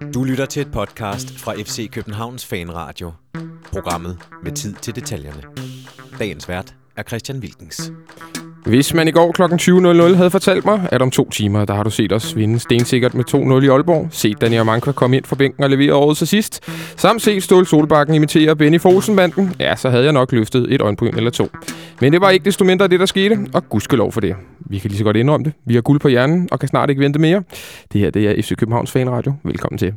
Du lytter til et podcast fra FC Københavns Fanradio. Programmet med tid til detaljerne. Dagens vært er Christian Wilkens. Hvis man i går kl. 20.00 havde fortalt mig, at om to timer, der har du set os vinde stensikkert med 2-0 i Aalborg, set Daniel Manka komme ind fra bænken og levere året til sidst, samt set Ståle Solbakken imitere Benny Fosenbanden, ja, så havde jeg nok løftet et øjenbryn eller to. Men det var ikke desto mindre det, der skete, og gudskelov for det. Vi kan lige så godt indrømme det. Vi har guld på hjernen og kan snart ikke vente mere. Det her det er FC Københavns Fanradio. Velkommen til.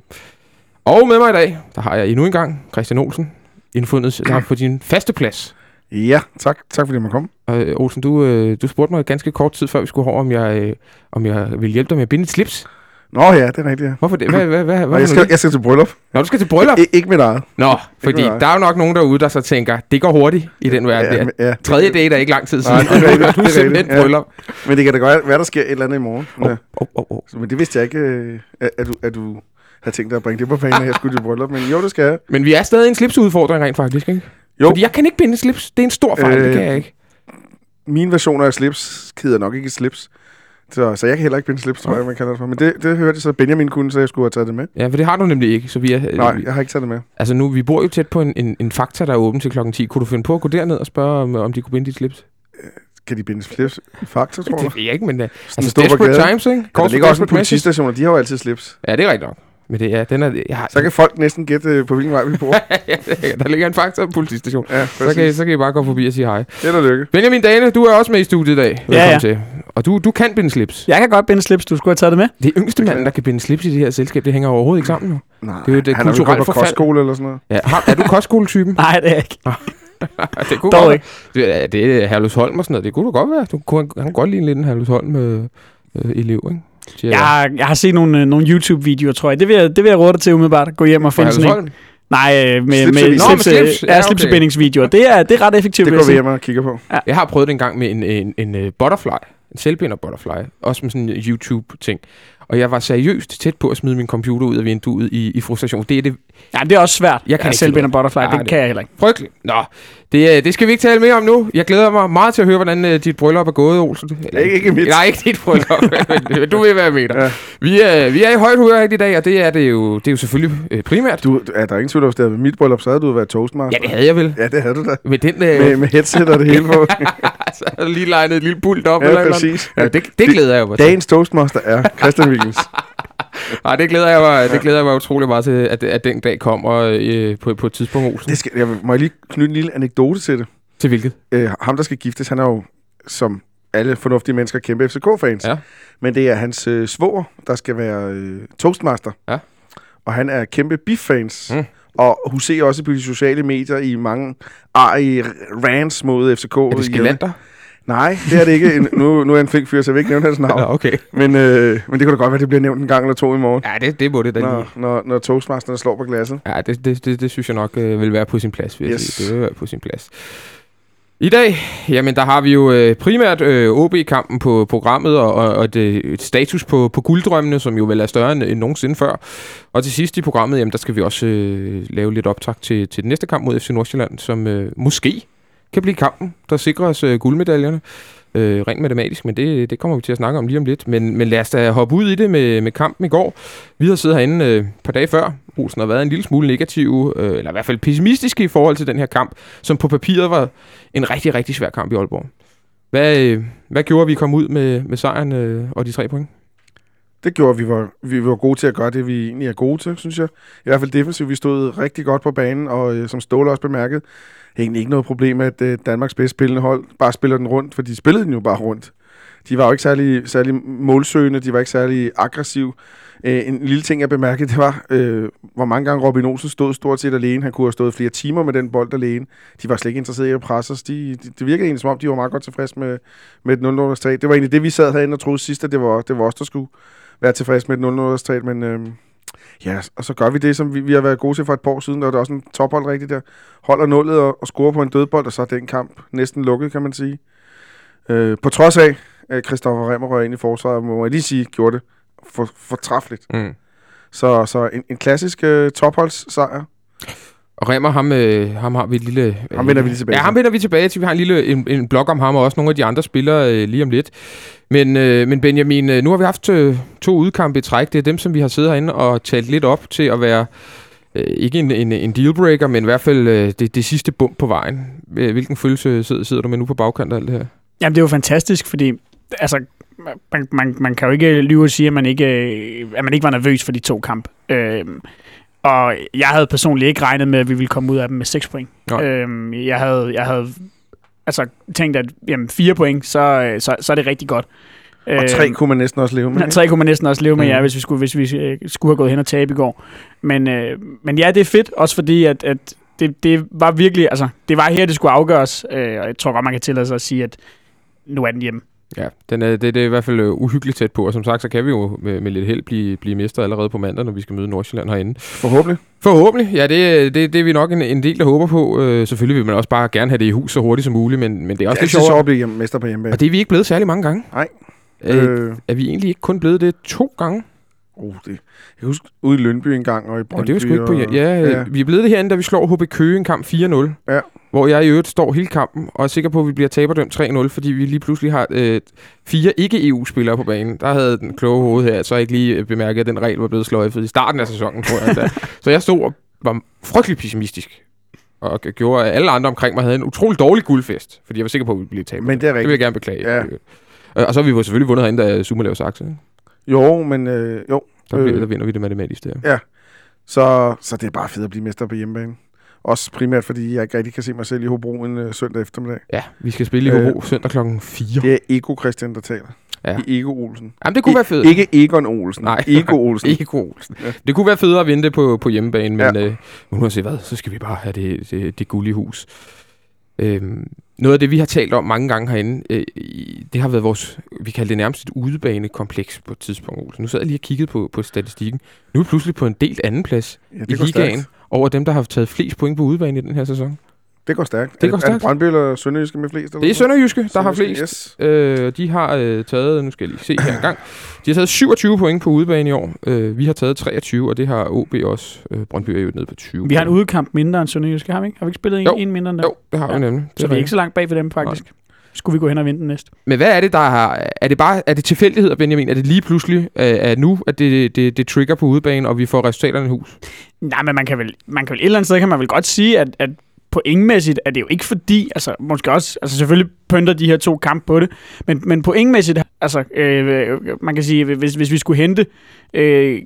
Og med mig i dag, der har jeg endnu en gang Christian Olsen, indfundet der på din faste plads. Ja, tak, tak fordi man kom. Og øh, Olsen, du, øh, du spurgte mig ganske kort tid før vi skulle over, om jeg, øh, om jeg ville hjælpe dig med at binde et slips. Nå ja, det er rigtigt, ja. Hvorfor det? Hvad, hvad, hvad, hvad jeg, skal, jeg skal til bryllup. Nå, du skal til bryllup? I, ikke mit eget. Nå, fordi med dig. der er jo nok nogen derude, der så tænker, det går hurtigt i den verden Ja, der. ja. Tredje date er ikke lang tid siden, Nej, det er rigtigt, du er simpelthen ja. bryllup. Men det kan da godt være, der sker et eller andet i morgen. Ja. åh, åh, åh. Så, men det vidste jeg ikke, at, du, at du havde tænkt dig at bringe det på banen, at jeg skulle til bryllup. Men jo, det skal jeg. Men vi er stadig en slipsudfordring rent faktisk, ikke? Jo. Fordi jeg kan ikke binde slips. Det er en stor fejl, øh, det Øh, kan jeg ikke. Mine versioner af slips kider nok ikke slips. Så, så jeg kan heller ikke binde slips, tror jeg, man kalder det for. Men det, det hørte jeg så Benjamin kunne, så jeg skulle have taget det med. Ja, for det har du nemlig ikke. Så vi er, Nej, vi, jeg har ikke taget det med. altså nu, vi bor jo tæt på en, en, en fakta, der er åben til klokken 10. Kunne du finde på at gå derned og spørge, om, om de kunne binde dit slips? Kan de binde slips Fakta, tror du? Det ved jeg ikke, men uh, altså, Desperate gaden. Times, ikke? Der ligger også en politistation, og de har jo altid slips. Ja, det er rigtigt nok. Men det, ja, den er, jeg har, Så kan folk næsten gætte, øh, på hvilken vej vi bor. ja, der ligger en fakta på politistation. Ja, Så kan, I- så kan I bare gå forbi og sige hej. Held og lykke. Benjamin Dane, du er også med i studiet i dag. Velkommen Ja, ja. til. Og du, du kan binde slips. Jeg kan godt binde slips, du skulle have taget det med. Det er yngste Det kan mand, jeg. der kan binde slips i det her selskab. Det hænger overhovedet ikke sammen nu. Nej, Det er jo et, øh, han kulturelt gået på forfald. kostskole eller sådan noget. Ja, har, er du kostskoletypen? Nej, det er jeg ikke. det kunne Dog godt ikke. være. Det er, det er Herlufsholm og sådan noget. Det kunne du godt være. Du kunne, han kunne godt lide lidt en Herlufsholm øh, øh, elev, ikke? Siger Jeg har, jeg har set nogle, øh, nogle YouTube-videoer, tror jeg. Det vil jeg, det vil jeg råde dig til umiddelbart. Gå hjem og finde sådan en. Nej, øh, med, med. Nå, med slips, øh, slips. Ja, ja, okay. slipsebindingsvideoer. Det er, det er ret effektivt. Det går vi hjem og kigger på. Jeg har prøvet det en gang med en, en, en, en butterfly. En selvbinder butterfly. Også med sådan en YouTube-ting. Og jeg var seriøst tæt på at smide min computer ud af vinduet i, i frustration. Det er det Ja, det er også svært. Jeg kan ikke selv af butterfly. Nej, det, det- kan jeg heller ikke. frygteligt. Nå, det, øh, det skal vi ikke tale mere om nu. Jeg glæder mig meget til at høre, hvordan øh, dit bryllup er gået, Olsen. Eller, Ikke- ikke mit. Nej, ikke dit bryllup. men du vil være med dig. Ja. Vi, er, vi er i højt humør i dag, og det er, det jo, det er jo selvfølgelig øh, primært. Du, er der ingen tvivl om, at det havde været mit bryllup, så havde du været toastmaster. Ja, det havde jeg vel. Ja, det havde du da. Med den, øh, Med, med headset og det hele på. altså, lige legnet et lille pult op. eller ja, eller præcis. andet. Ja, det, det glæder jeg mig til. Dagens toastmaster er Christian Wilkins. Ej, det glæder jeg mig, det glæder jeg mig utrolig meget til, at, at den dag kommer øh, på, på et tidspunkt, Olsen. Det skal, jeg, må jeg lige knytte en lille anekdote til det? Til hvilket? Øh, ham, der skal giftes, han er jo, som alle fornuftige mennesker, kæmpe FCK-fans. Ja. Men det er hans øh, svoger, der skal være øh, toastmaster. Ja. Og han er kæmpe beef-fans. Mm. Og huserer også på de sociale medier i mange arige rants mod FCK. Er det Skelander? Nej, det er det ikke. En, nu, nu er jeg en flink fyr, så jeg vil ikke nævne hans navn. Ja, okay. Men, øh, men det kunne da godt være, det bliver nævnt en gang eller to i morgen. Ja, det, det må det da. Når, når, når toastmasterne slår på glasset. Ja, det, det, det, det synes jeg nok øh, vil være på sin plads, vil Yes. sige. Det vil være på sin plads. I dag, jamen der har vi jo øh, primært øh, OB-kampen på programmet, og, og, og det, et status på, på gulddrømmene, som jo vel er større end, end nogensinde før. Og til sidst i programmet, jamen der skal vi også øh, lave lidt optag til, til den næste kamp mod FC Nordsjælland, som øh, måske kan blive kampen, der sikrer os øh, guldmedaljerne. Øh, rent matematisk, men det, det kommer vi til at snakke om lige om lidt. Men, men lad os da hoppe ud i det med, med kampen i går. Vi har siddet herinde øh, et par dage før. Olsen har været en lille smule negativ, øh, eller i hvert fald pessimistisk i forhold til den her kamp, som på papiret var en rigtig, rigtig svær kamp i Aalborg. Hvad, øh, hvad gjorde vi kom ud med, med sejren øh, og de tre point? Det gjorde, at vi var, vi var gode til at gøre det, vi egentlig er gode til, synes jeg. I hvert fald defensivt. Vi stod rigtig godt på banen, og øh, som Ståle også bemærkede, egentlig ikke noget problem at øh, Danmarks bedst spillende hold bare spiller den rundt, for de spillede den jo bare rundt. De var jo ikke særlig, særlig målsøgende, de var ikke særlig aggressiv. Øh, en lille ting, jeg bemærkede, det var, øh, hvor mange gange Robin Olsen stod stort set alene. Han kunne have stået flere timer med den bold alene. De var slet ikke interesserede i at presse os. De, de, det virkede egentlig, som om de var meget godt tilfredse med, med et 0 0 Det var egentlig det, vi sad herinde og troede sidst, at det var, det var os, der skulle være tilfredse med et 0 0 men øh, ja, og så gør vi det, som vi, vi har været gode til for et par år siden, og der er også en tophold rigtigt der. Holder nullet og, og scorer på en dødbold, og så er den kamp næsten lukket, kan man sige. Øh, på trods af, at Christoffer Remmer røg ind i forsvaret, må jeg lige sige, gjorde det for, fortræffeligt. Mm. Så, så en, en klassisk øh, topholdssejr. Og Remmer, ham, øh, ham har vi et lille... Ham vender vi lige tilbage Ja, til. ham vender vi tilbage til. Vi har en lille en, en blog om ham, og også nogle af de andre spillere øh, lige om lidt. Men, øh, men Benjamin, øh, nu har vi haft øh, to udkampe i træk. Det er dem, som vi har siddet herinde og talt lidt op til at være... Øh, ikke en, en, en dealbreaker, men i hvert fald øh, det, det sidste bump på vejen. Øh, Hvilken følelse sidder, sidder du med nu på bagkant af alt det her? Jamen, det er jo fantastisk, fordi altså, man, man, man kan jo ikke lyve og sige, at man ikke, øh, at man ikke var nervøs for de to kampe. Øhm, og jeg havde personligt ikke regnet med, at vi ville komme ud af dem med 6 point. Nej. Øhm, jeg, havde, jeg havde altså, tænkt, at jamen, 4 point, så, øh, så, så er det rigtig godt. Og tre kunne man næsten også leve med. Ja, tre kunne man næsten også leve med, Mhm. ja, hvis vi skulle, hvis vi øh, skulle have gået hen og tabe i går. Men, øh, men ja, det er fedt, også fordi, at, at det, det var virkelig, altså, det var her, det skulle afgøres, øh, og jeg tror godt, man kan tillade sig at sige, at nu er den hjemme. Ja, den er, det, det er i hvert fald øh, uhyggeligt tæt på, og som sagt, så kan vi jo med, med lidt held blive, blive mester allerede på mandag, når vi skal møde Nordsjælland herinde. Forhåbentlig. Forhåbentlig, ja, det, det, det er vi nok en, en del, der håber på. Øh, selvfølgelig vil man også bare gerne have det i hus så hurtigt som muligt, men, men det er også Det er lidt sjovt sjovt. at blive mester på hjemmebane. Og det er vi ikke blevet særlig mange gange. Nej. Øh, Øh, er vi egentlig ikke kun blevet det to gange? Oh, det. Jeg husker ude i Lønby en gang, og i Ja, Brøndby. det er jo sgu ikke på og, ja, ja, vi er blevet det herinde, da vi slår HB Køge en kamp 4-0. Ja. Hvor jeg i øvrigt står hele kampen og er sikker på, at vi bliver taberdømt 3-0, fordi vi lige pludselig har øh, fire ikke-EU-spillere på banen. Der havde den kloge hoved her, så ikke lige øh, bemærket, at den regel var blevet sløjfet i starten af sæsonen, tror jeg. endda. så jeg stod og var frygtelig pessimistisk. Og gjorde, at alle andre omkring mig havde en utrolig dårlig guldfest, fordi jeg var sikker på, at vi ville blive taber. Men det er Det vil jeg rigtigt. gerne beklage. Ja. Øh, Og så har vi jo selvfølgelig vundet herinde, da Zuma lavede sakse. ikke? Jo, men øh, jo. Der, bliver, Øh. der vinder vi det matematisk der. Så, så det er bare fedt at blive mester på hjemmebane. Også primært, fordi jeg ikke rigtig kan se mig selv i Hobro en øh, søndag eftermiddag. Ja, vi skal spille i Øh. Hobro søndag klokken 4. Det er Ego Christian, der taler. Ja. I Ego Olsen. Jamen, det kunne I, være fedt. Ikke Egon Olsen. Nej. Ego Olsen. Ikke Olsen. Ja. Det kunne være federe at vinde det på, på hjemmebane, men Ja. ja. øh, uanset hvad, så skal vi bare have det, det, det guld i hus. Øhm, noget af det, vi har talt om mange gange herinde, øh, det har været vores, vi kalder det nærmest et udebanekompleks på et tidspunkt. Olsen. Nu sad jeg lige og kiggede på, på statistikken. Nu er vi pludselig på en delt anden plads Ja, i ligaen stærkt. over dem, der har taget flest point på udebane i den her sæson. Det går stærkt. Det Er går Er stærkt. det Brøndby eller Sønderjyske med flest? Det er Sønderjyske, der har flest. Yes. Øh, de har øh, taget, nu skal jeg lige se her en gang, de har taget 27 point på udebane i år. Øh, vi har taget 23, og det har OB også. Øh, Brøndby er jo nede på 20. Vi har en udkamp mindre end Sønderjyske, har vi ikke? Har vi ikke spillet en, Jo. en mindre end dem? Jo, det har vi Ja. nemlig. Det Så er vi er ikke så langt bag for dem, faktisk. Skulle vi gå hen og vinde den næste? Men hvad er det, der har... Er det bare er det tilfældigheder, Benjamin? Er det lige pludselig øh, at nu, at det, det, det trigger på udebane, og vi får resultaterne i hus? Nej, men man kan vel, man kan vel et eller andet sted kan man vel godt sige, at, at pointmæssigt er det jo ikke fordi, altså måske også, altså selvfølgelig pynter de her to kampe på det, men, men pointmæssigt, altså øh, man kan sige, hvis, hvis vi skulle hente øh,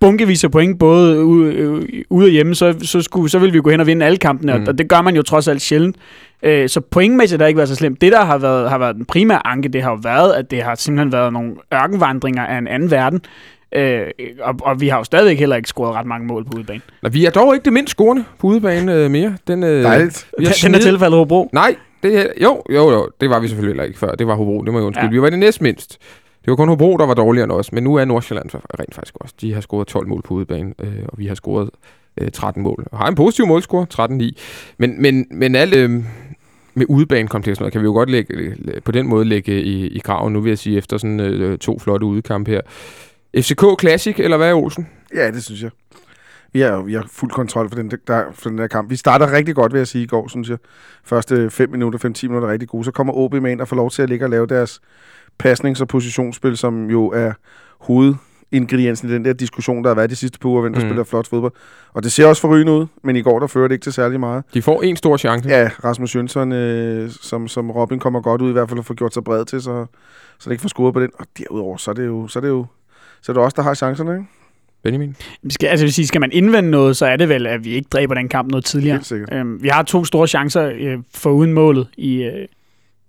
bunkevis af point, både ude, øh, ude og hjemme, så, så, skulle, så ville vi gå hen og vinde alle kampene, mm. Og det gør man jo trods alt sjældent. Øh, så pointmæssigt har det ikke været så slemt. Det, der har været, har været den primære anke, det har jo været, at det har simpelthen været nogle ørkenvandringer af en anden verden, øh, og, og vi har jo stadigvæk heller ikke scoret ret mange mål på udebane. Nå, vi er dog ikke det mindst scorende på udebane øh, mere. Den, øh, Dejligt. Vi har Den er sned- tilfældet Hobro. Nej, det jo, jo, jo, det var vi selvfølgelig heller ikke før. Det var Hobro, det må jeg undskylde. Ja. Vi var det næstmindst. Det var kun Hobro, der var dårligere end os, men nu er Nordsjælland rent faktisk også. De har scoret 12 mål på udebane, øh, og vi har scoret øh, 13 mål. Og har en positiv målscore, 13-9. Men, men, men alt øh, med udebanekompleks, kan vi jo godt lægge, på den måde lægge i, i graven, nu vil jeg sige, efter sådan øh, to flotte udekampe her. FCK Classic, eller hvad, Olsen? Ja, det synes jeg. Vi har, vi har fuld kontrol for den, der, for den der kamp. Vi starter rigtig godt, vil jeg sige, i går, synes jeg. Første 5 minutter, 5-10 minutter er rigtig gode. Så kommer OB med ind og får lov til at ligge og lave deres pasnings- og positionsspil, som jo er hovedingrediensen i den der diskussion, der har været de sidste par uger, hvem der Mhm. spiller flot fodbold. Og det ser også forrygende ud, men i går der fører det ikke til særlig meget. De får en stor chance. Ja, Rasmus Jønsson, øh, som, som Robin kommer godt ud, i hvert fald at få gjort sig bred til, så, så det ikke får scoret på den. Og derudover, så er det jo, så er det jo så er det os, der har chancerne, ikke? Benjamin? Skal, altså, vil sige, skal man indvende noget, så er det vel, at vi ikke dræber den kamp noget tidligere. Helt sikkert. Øhm, vi har to store chancer øh, for uden målet i, øh,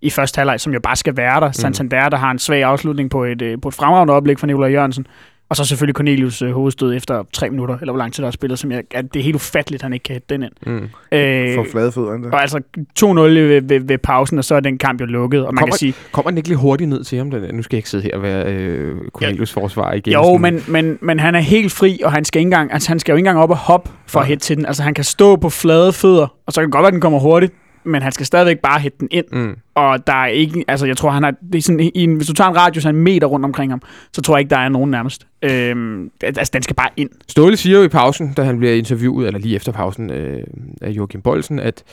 i første halvleg, som jo bare skal være der. Santander, der har en svag afslutning på et, øh, på et fremragende oplæg fra Nikolaj Jørgensen. Og så selvfølgelig Cornelius øh, hovedstød efter tre minutter, eller hvor lang tid der er spillet, som jeg, at det er helt ufatteligt, at han ikke kan hætte den ind. Mm. Øh, For flade fødder, der. og altså 2-0 ved, ved, ved pausen, og så er den kamp jo lukket. Og man Kommer- kan sige, Kommer den ikke lidt hurtigt ned til ham? Den, nu skal jeg ikke sidde her og være øh, Cornelius forsvar igen. Jo, sådan. men, men, men han er helt fri, og han skal, ikke engang, altså, han skal jo ikke engang op og hoppe for at hætte til den. Altså, han kan stå på flade fødder, og så kan det godt være, at den kommer hurtigt, men han skal stadigvæk bare hætte den ind. Mm. Og der er ikke, altså jeg tror, han har, det er sådan, i en, hvis du tager en radius af en meter rundt omkring ham, så tror jeg ikke, der er nogen nærmest. Øhm, altså, den skal bare ind. Ståle siger jo i pausen, da han bliver interviewet, eller lige efter pausen øh, af Joachim Bolsen, at,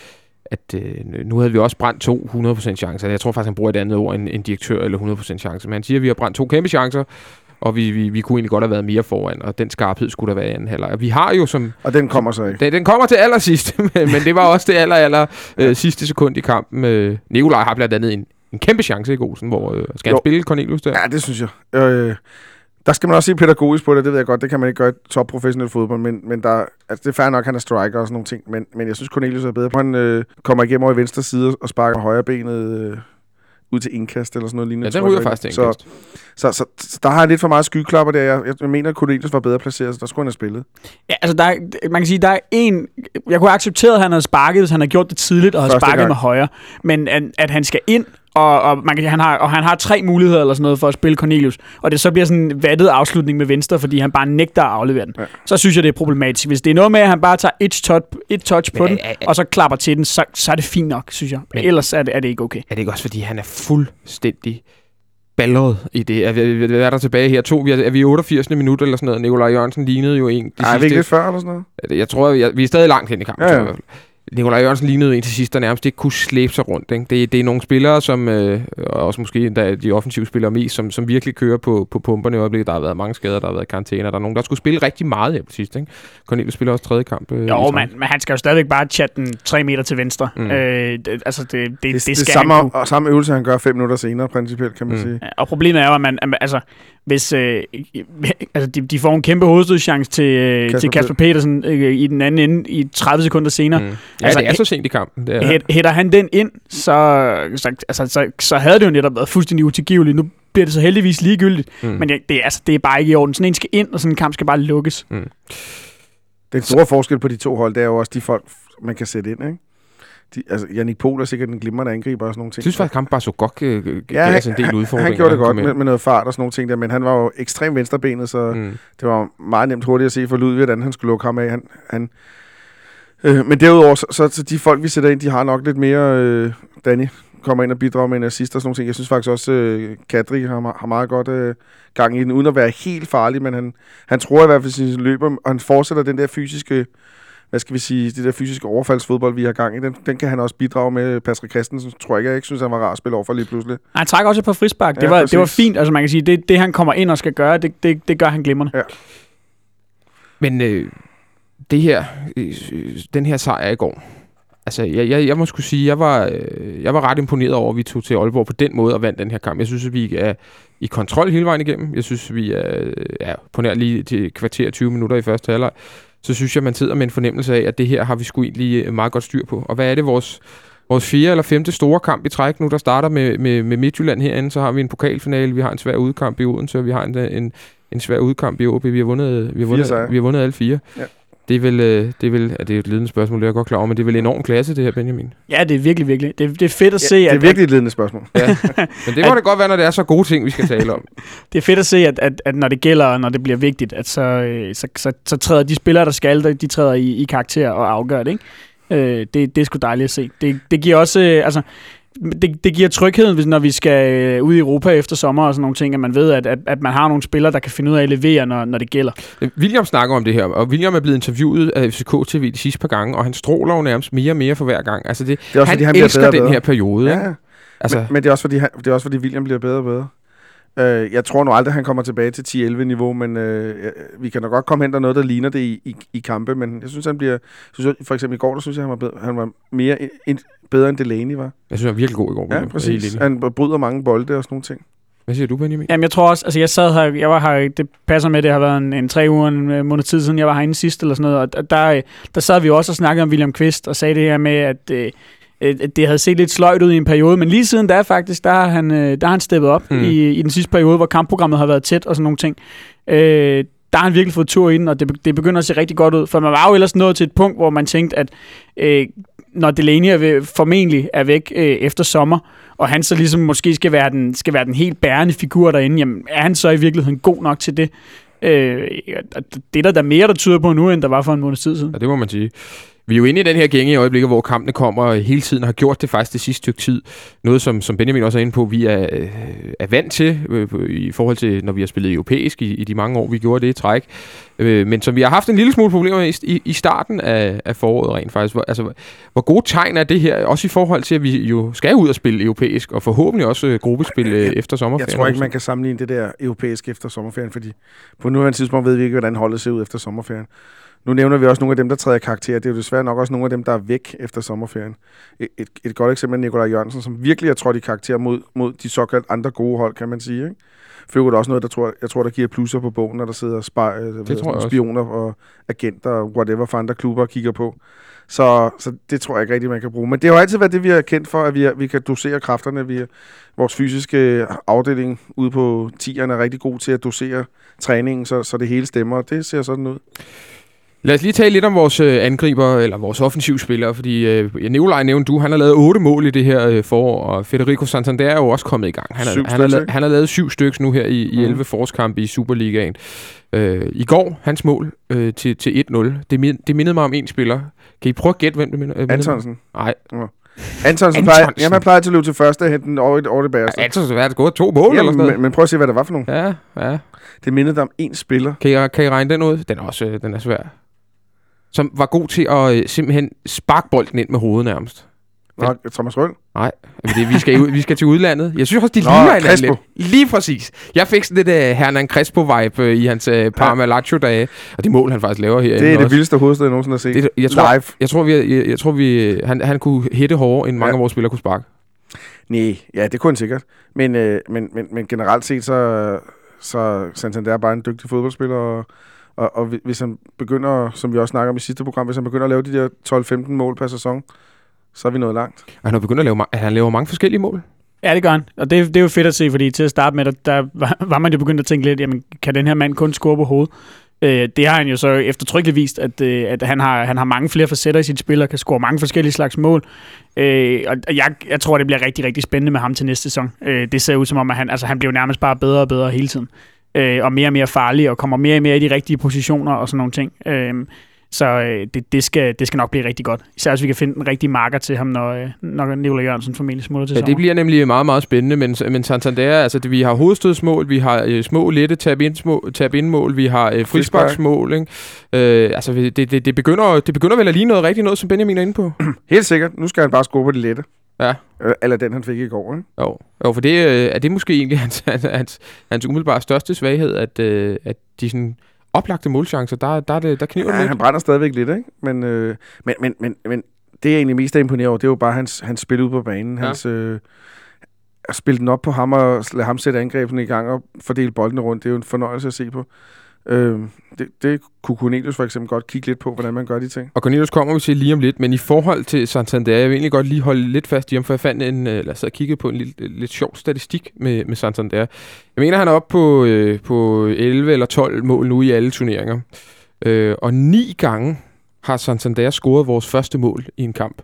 at øh, nu havde vi også brændt to 100% chancer. Jeg tror faktisk, han bruger et andet ord end, end direktør eller 100% chancer. Men han siger, at vi har brændt to kæmpe chancer, og vi, vi, vi kunne egentlig godt have været mere foran, og den skarphed skulle der være i anden halvleg. Vi har jo som... Og den kommer så ikke. Den, den kommer til allersidst, men, men det var også det aller, aller øh, sidste sekund i kampen. Øh, Nikolaj har blandt andet en, en kæmpe chance i Gosen, hvor øh, skal han Jo. spille Cornelius der? Ja, det synes jeg. Øh, der skal man også se pædagogisk på det, det ved jeg godt. Det kan man ikke gøre i topprofessionel fodbold, men, men der, altså det er fair nok, han er striker og sådan nogle ting, men, men jeg synes, Cornelius er bedre. Han øh, kommer igennem over i venstre side og sparker højre benet øh, ud til indkast eller sådan noget lignende. Ja, den jeg, ryger faktisk til så, indkast. så, så, så, der har han lidt for meget skyklapper der. Jeg, jeg, jeg mener, at Cornelius var bedre placeret, så der skulle han have spillet. Ja, altså der er, man kan sige, der er en... Jeg kunne have accepteret, at han havde sparket, hvis han havde gjort det tidligt og havde Første sparket gang. med højre. Men at, at han skal ind, og, og, man kan, han har, og han har tre muligheder eller sådan noget for at spille Cornelius. Og det så bliver sådan en vattet afslutning med venstre, fordi han bare nægter at aflevere den. Ja. Så synes jeg, det er problematisk. Hvis det er noget med, at han bare tager et touch, et touch på Men den, er- er- og så klapper til den, så, så er det fint nok, synes jeg. Men Men- ellers er det, er det ikke okay. Er det ikke også, fordi han er fuldstændig balleret i det? Er, vi, hvad er der tilbage her? To, vi er, er vi i 88. minut eller sådan noget? Nikolaj Jørgensen lignede jo en. Nej, er vi ikke lidt før eller sådan noget? Jeg tror, jeg, vi er stadig langt hen i kampen. Ja, Ja, Nikolaj Jørgensen lignede en til sidst, der nærmest ikke kunne slæbe sig rundt. Ikke? Det, det er nogle spillere, som øh, og også måske endda de offensive spillere mest, som, som virkelig kører på, på pumperne i øjeblikket. Der har været mange skader, der har været karantæner. Der er nogen, der skulle spille rigtig meget her på sidst. Ikke? Cornelius spiller også tredje kamp. Øh, Jo, men, men han skal jo stadigvæk bare chatte den tre meter til venstre. Mm. Øh, det, altså, det, det, det, Det, skal det samme, han kunne. og samme øvelse, han gør fem minutter senere, principielt, kan man Mm. sige. Ja, Og problemet er jo, at man, at man- altså, hvis, øh, altså, de, de får en kæmpe hovedstødschance til, øh, Kasper til Kasper Petersen øh, i den anden ende i 30 sekunder senere. Mm. Mm. Ja, Altså, det er så sent i kampen. Det er. Hætter han den ind, så, så, altså, så, så havde det jo netop været fuldstændig utilgiveligt. Nu bliver det så heldigvis ligegyldigt, mm. mm. men det, det, er, altså, det er bare ikke i orden. Sådan en skal ind, og sådan en kamp skal bare lukkes. Den store forskel på de to hold, det er jo også de folk, man kan sætte ind, ikke? De, altså, Jannik Pohl er sikkert en glimrende angriber og sådan nogle ting. Jeg synes faktisk, kampen bare så godt øh, gav Ja, os en del han, udfordringer. han gjorde det godt med, med noget fart og sådan nogle ting der, men han var jo ekstremt venstrebenet, så mm. Mm. det var meget nemt hurtigt at se for Ludvig, hvordan han skulle lukke ham af. Han, han, øh, men derudover, så, så, så de folk, vi sætter ind, de har nok lidt mere... Øh, Danny kommer ind og bidrager med en assist og sådan nogle ting. Jeg synes faktisk også, øh, Kadri har, har meget godt øh, gang i den, uden at være helt farlig, men han, han tror i hvert fald sin løber, og han fortsætter den der fysiske hvad skal vi sige, det der fysiske overfaldsfodbold, vi har gang i, den, den kan han også bidrage med. Patrick Christensen tror jeg ikke, jeg ikke synes, han var rar at spille over for lige pludselig. Nej, Han trækker også et par frispark. Det, Ja, var, det var præcis. fint. Altså man kan sige, det, det han kommer ind og skal gøre, det, det, det gør han glimrende. Men øh, det her, øh, den her sejr i går, altså jeg, jeg, jeg må skulle sige, jeg var, øh, jeg var ret imponeret over, at vi tog til Aalborg på den måde og vandt den her kamp. Jeg synes, at vi er i kontrol hele vejen igennem. Jeg synes, vi er ja, på nær lige til kvarter 20 minutter i første halvleg. Så synes jeg, man sidder med en fornemmelse af, at det her har vi sgu egentlig øh, meget godt styr på. Og hvad er det, vores, vores fjerde eller femte store kamp i træk nu, der starter med, med, med Midtjylland herinde, så har vi en pokalfinale, vi har en svær udkamp i Odense, og vi har en, en, en svær udkamp i OB. Vi har vundet, vi har vundet, vi har vundet alle fire. Ja. Det er vel, øh, det er vel, ja, det er et ledende spørgsmål, det er jeg godt klar over, men det er vel enorm klasse, det her, Benjamin. Ja, det er virkelig, virkelig. Det, det er fedt at se, det at, er virkelig et ledende spørgsmål. Ja. Men det må det godt være, når det er så gode ting, vi skal tale om. det er fedt at se, at, at, at når det gælder, og når det bliver vigtigt, at så, øh, så, så, så træder de spillere, der skal, der- de træder i, i karakter og afgør det. Ikke? Øh, det, det er sgu dejligt at se. Det, det giver også, øh, altså, det, det giver trygheden, hvis, når vi skal øh, ud i Europa efter sommer og sådan nogle ting, at man ved, at, at, at man har nogle spillere, der kan finde ud af at levere, når, når det gælder. William snakker om det her, og William er blevet interviewet af FCK TV de sidste par gange, og han stråler jo nærmest mere og mere for hver gang. Altså det, Det er også, han, fordi han bliver elsker bedre den bedre. her periode. Ja, ja. Altså, men, men det, er også, fordi han, det er også fordi William bliver bedre og bedre. Øh, jeg tror nu aldrig, han kommer tilbage til 10-11-niveau, men øh, vi kan nok godt komme hen der er noget, der ligner det i, i, i kampe, men jeg synes, han bliver... Synes, for eksempel i går, der synes jeg, han var, bedre, han var mere in, bedre end Delaney var. jeg synes, han er virkelig god i går. Ja, præcis. Han bryder mange bolde og sådan nogle ting. Hvad siger du, Benjamin? Jamen, jeg tror også, altså jeg sad her, jeg var her, det passer med, det har været en, en tre uger, en måned tid siden, jeg var herinde sidst eller sådan noget, og der, der sad vi også og snakkede om William Kvist, og sagde det her med, at, øh, at det havde set lidt sløjt ud i en periode, men lige siden da faktisk, der har han, øh, der har han steppet op Mm. i, i den sidste periode, hvor kampprogrammet har været tæt og sådan nogle ting. Øh, der har han virkelig fået tur i den, og det, det begynder at se rigtig godt ud, for man var jo ellers nået til et punkt, hvor man tænkte, at øh, når Delaney er ved, formentlig er væk øh, efter sommer, og han så ligesom måske skal være den, skal være den helt bærende figur derinde, jamen er han så i virkeligheden god nok til det? Øh, det er der, der mere, der tyder på nu, end der var for en måned tid siden. Ja, det må man sige. Vi er jo inde i den her gænge i øjeblikket, hvor kampene kommer hele tiden og har gjort det faktisk det sidste stykke tid. Noget, som, som Benjamin også er inde på, vi er, øh, er vant til øh, i forhold til, når vi har spillet europæisk i, i de mange år, vi gjorde det i træk. Øh, men som vi har haft en lille smule problemer med i, i starten af, af foråret rent faktisk. Hvor, altså, hvor gode tegn er det her, også i forhold til, at vi jo skal ud og spille europæisk, og forhåbentlig også gruppespil øh, efter sommerferien. Jeg tror ikke, man kan sammenligne det der europæisk efter sommerferien, fordi på nuværende tidspunkt ved vi ikke, hvordan holdet ser ud efter sommerferien. Nu nævner vi også nogle af dem, der træder karakter. Det er jo desværre nok også nogle af dem, der er væk efter sommerferien. Et, et, et godt eksempel er Nikolaj Jørgensen, som virkelig har trådt i karakter mod, mod de såkaldt andre gode hold, kan man sige. Ikke? For det er også noget, der tror, jeg tror, der giver plusser på bogen, når der sidder spej, det ved, jeg spioner og agenter og whatever for andre klubber kigger på. Så, så det tror jeg ikke rigtig, man kan bruge. Men det har jo altid været det, vi har kendt for, at vi, vi kan dosere kræfterne. Vi, vores fysiske afdeling ude på tierne er rigtig god til at dosere træningen, så, så det hele stemmer, og det ser sådan ud. Lad os lige tale lidt om vores øh, angriber, eller vores offensivspillere, fordi øh, Nikolaj nævnte du, han har lavet otte mål i det her øh, forår, og Federico Santander er jo også kommet i gang. Han, er, han, har, lavet, han har lavet syv stykker nu her i, i 11 mm. forårskampe i Superligaen. Øh, I går, hans mål øh, til, til 1-0, det, min, det mindede mig om en spiller. Kan I prøve at gætte, hvem det minder? Øh, Antonsen? Nej. Ja. Antonsen, plejer, jamen, plejer til at løbe til første og hente den over, over det bagerste. Ja, Antonsen, det gået? To mål jamen, eller sådan men, men prøv at se, hvad det var for nogle. Ja, ja. Det mindede om en spiller. Kan I, kan I regne den ud? Den er også øh, den er svær som var god til at øh, simpelthen sparke bolden ind med hovedet nærmest. Nå, Thomas Røl? Nej, det, vi, skal, vi skal til udlandet. Jeg synes også, de Nå, ligner hinanden lidt. Lige præcis. Jeg fik sådan lidt uh, Hernan Crespo-vibe uh, i hans uh, Parma Lazio-dage. Og det mål, han faktisk laver her. Det er det også. vildeste hovedstad, jeg nogensinde har set. Det, jeg tror, Live. Jeg tror, vi, jeg, jeg tror vi, han, han kunne hætte hårdere, end mange ja. af vores spillere kunne sparke. Nej, ja, det kunne han sikkert. Men, øh, men, men, men generelt set, så, så Santander er bare en dygtig fodboldspiller, og og, og hvis han begynder, som vi også snakker om i sidste program, hvis han begynder at lave de der 12-15 mål per sæson, så er vi nået langt. Og han har begyndt at lave, han laver mange forskellige mål. Ja, det gør han. Og det, det er jo fedt at se, fordi til at starte med, der, der var man jo begyndt at tænke lidt, jamen, kan den her mand kun score på hovedet? Øh, det har han jo så eftertrykkeligt vist, at, øh, at han, har, han har mange flere facetter i sit spil, og kan score mange forskellige slags mål. Øh, og jeg, jeg tror, det bliver rigtig, rigtig spændende med ham til næste sæson. Øh, det ser ud som om, at han, altså, han bliver nærmest bare bedre og bedre hele tiden øh, og mere og mere farlig, og kommer mere og mere i de rigtige positioner og sådan nogle ting. Øh, så øh, det, det, skal, det skal nok blive rigtig godt. Især hvis vi kan finde en rigtig marker til ham, når, øh, når Nikolaj Jørgensen formentlig smutter til Ja, det bliver nemlig meget, meget spændende, men, men Santander, altså det, vi har hovedstødsmål, vi har øh, små, lette tab-ind-mål, vi har øh, frisparksmål, ikke? Øh, altså det, det, det, begynder, det begynder vel at lige noget rigtig noget, som Benjamin er inde på. Helt sikkert. Nu skal han bare score på det lette. Ja. Eller den, han fik i går, ikke? Jo, jo for det, øh, er det måske egentlig hans, hans, hans umiddelbare største svaghed, at, øh, at de sådan oplagte målchancer, der, der, der, der kniver ja, lidt. han brænder stadigvæk lidt, ikke? Men, øh, men, men, men, men det, jeg egentlig mest er imponeret over, det er jo bare hans, hans spil ud på banen. Ja. Hans, øh, at spille den op på ham og lade ham sætte angrebene i gang og fordele boldene rundt, det er jo en fornøjelse at se på. Øh, det, det kunne Cornelius for eksempel godt kigge lidt på, hvordan man gør de ting. Og Cornelius kommer vi til lige om lidt, men i forhold til Santander, jeg vil egentlig godt lige holde lidt fast i ham, for jeg fandt en, øh, eller sad og kiggede på en lidt, øh, lidt sjov statistik med, med Santander. Jeg mener, han er oppe på, øh, på 11 eller 12 mål nu i alle turneringer. Øh, og ni gange har Santander scoret vores første mål i en kamp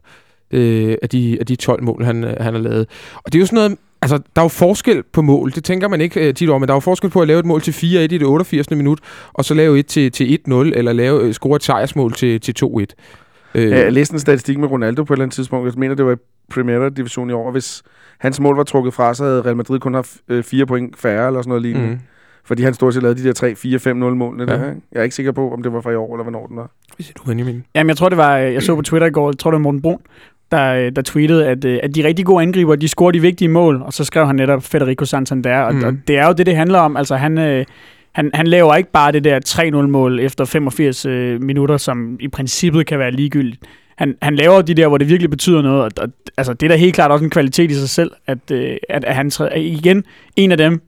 øh, af, de, af de 12 mål, han, øh, han har lavet. Og det er jo sådan noget, Altså, der er jo forskel på mål. Det tænker man ikke uh, tit over, men der er jo forskel på at lave et mål til 4-1 i det 88. minut, og så lave et til, til 1-0, eller lave, uh, score et sejrsmål til, til 2-1. Uh, ja, jeg læste en statistik med Ronaldo på et eller andet tidspunkt. Jeg mener, det var i Primera Division i år. Hvis hans mål var trukket fra, så havde Real Madrid kun haft uh, fire point færre, eller sådan noget lignende. Mm. Fordi han stort set lavede de der 3, 4, 5, 0 målene. Ja. Der, jeg er ikke sikker på, om det var fra i år, eller hvornår den var. Hvad siger du, Benjamin? Jamen, jeg tror, det var, jeg så på Twitter i går, jeg tror, det var Morten Brun, der, øh, der tweetede, at, øh, at de rigtig gode angriber, de scorer de vigtige mål, og så skrev han netop Federico Santander, og, mm. og det er jo det, det handler om. Altså, han, øh, han, han laver ikke bare det der 3-0-mål efter 85 øh, minutter, som i princippet kan være ligegyldigt. Han, han laver de der, hvor det virkelig betyder noget, og, og altså, det er da helt klart også en kvalitet i sig selv, at, øh, at, at han træder, igen en af dem,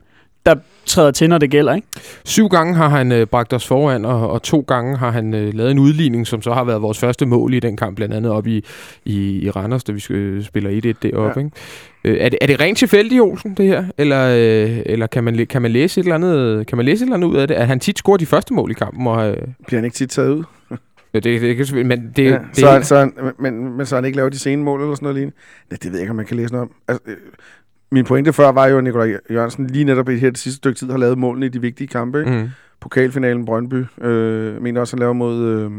der træder til, når det gælder. Ikke? Syv gange har han øh, bragt os foran, og, og to gange har han øh, lavet en udligning, som så har været vores første mål i den kamp, blandt andet op i, i, i Randers, da vi øh, spiller 1-1 deroppe. Ja. Ikke? Øh, er, det, er det rent tilfældigt, Olsen, det her? Eller, øh, eller kan, man, kan, man læse et eller andet, kan man læse et eller andet ud af det? At han tit scorer de første mål i kampen? Og, øh... Bliver han ikke tit taget ud? Ja, det, det, det, men det, ja, det, så, så, men, men så han ikke lavet de sene mål eller sådan noget lignende? Ja, det ved jeg ikke, om man kan læse noget om. Altså, øh, min pointe før var jo, at Nikolaj Jørgensen lige netop i det her sidste stykke tid har lavet målene i de vigtige kampe. Mm. Pokalfinalen Brøndby. Øh, mener også, han laver mod... Øh,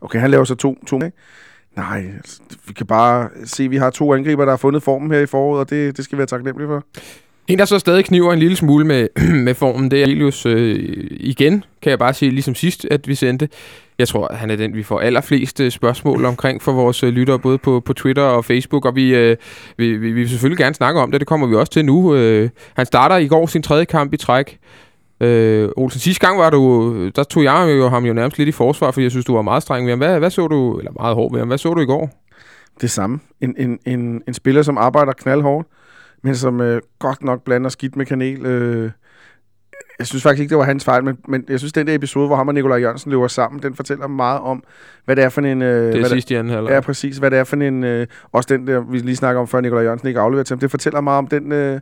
okay, han laver så to. to ikke? Nej, altså, vi kan bare se, at vi har to angriber, der har fundet formen her i foråret, og det, det skal vi være taknemmelige for. En, der så stadig kniver en lille smule med, med formen, det er Elius øh, igen, kan jeg bare sige, ligesom sidst, at vi sendte. Jeg tror, han er den, vi får allerflest øh, spørgsmål omkring for vores øh, lyttere, både på, på Twitter og Facebook, og vi, øh, vi, vi, vi vil selvfølgelig gerne snakke om det, det kommer vi også til nu. Øh, han starter i går sin tredje kamp i træk. Øh, Olsen, sidste gang var du, der tog jeg jo ham jo nærmest lidt i forsvar, fordi jeg synes, du var meget streng ved ham. Hvad, hvad så du, eller meget hård ved ham, hvad så du i går? Det samme. En, en, en, en spiller, som arbejder knaldhårdt, men som øh, godt nok blander skidt med kanel. Øh, jeg synes faktisk ikke, det var hans fejl, men, men jeg synes, den der episode, hvor ham og Nikolaj Jørgensen løber sammen, den fortæller meget om, hvad det er for en... Øh, Det er sidst i anden halvleg. Ja, præcis. Hvad det er for en... Øh, også den der, vi lige snakker om før, Nikolaj Jørgensen ikke afleverer til ham. Det fortæller meget om den... Øh,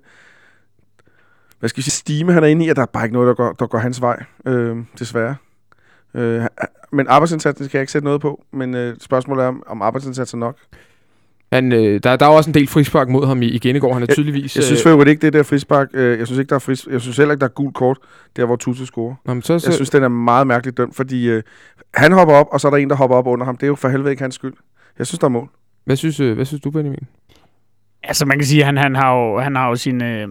hvad skal vi sige, stime, han er inde i, at der er bare ikke noget, der går, der går hans vej, øh, desværre. Øh, men arbejdsindsatsen kan jeg ikke sætte noget på, men øh, spørgsmålet er, om, om arbejdsindsatsen er nok. Han, øh, der, der er også en del frispark mod ham i, igen i går. Han er tydeligvis... Jeg synes øh, for øvrigt ikke, det der frispark. Øh, jeg synes ikke, der er fris, Jeg synes heller ikke, der er gul kort, der hvor Tutu scorer. Nå, men så, så, Jeg synes, den er meget mærkeligt dømt, fordi øh, han hopper op, og så er der en, der hopper op under ham. Det er jo for helvede ikke hans skyld. Jeg synes, der er mål. hvad, synes, øh, hvad synes du, Benjamin? Altså, man kan sige, at han, han, har, jo, han har jo sin... Øh,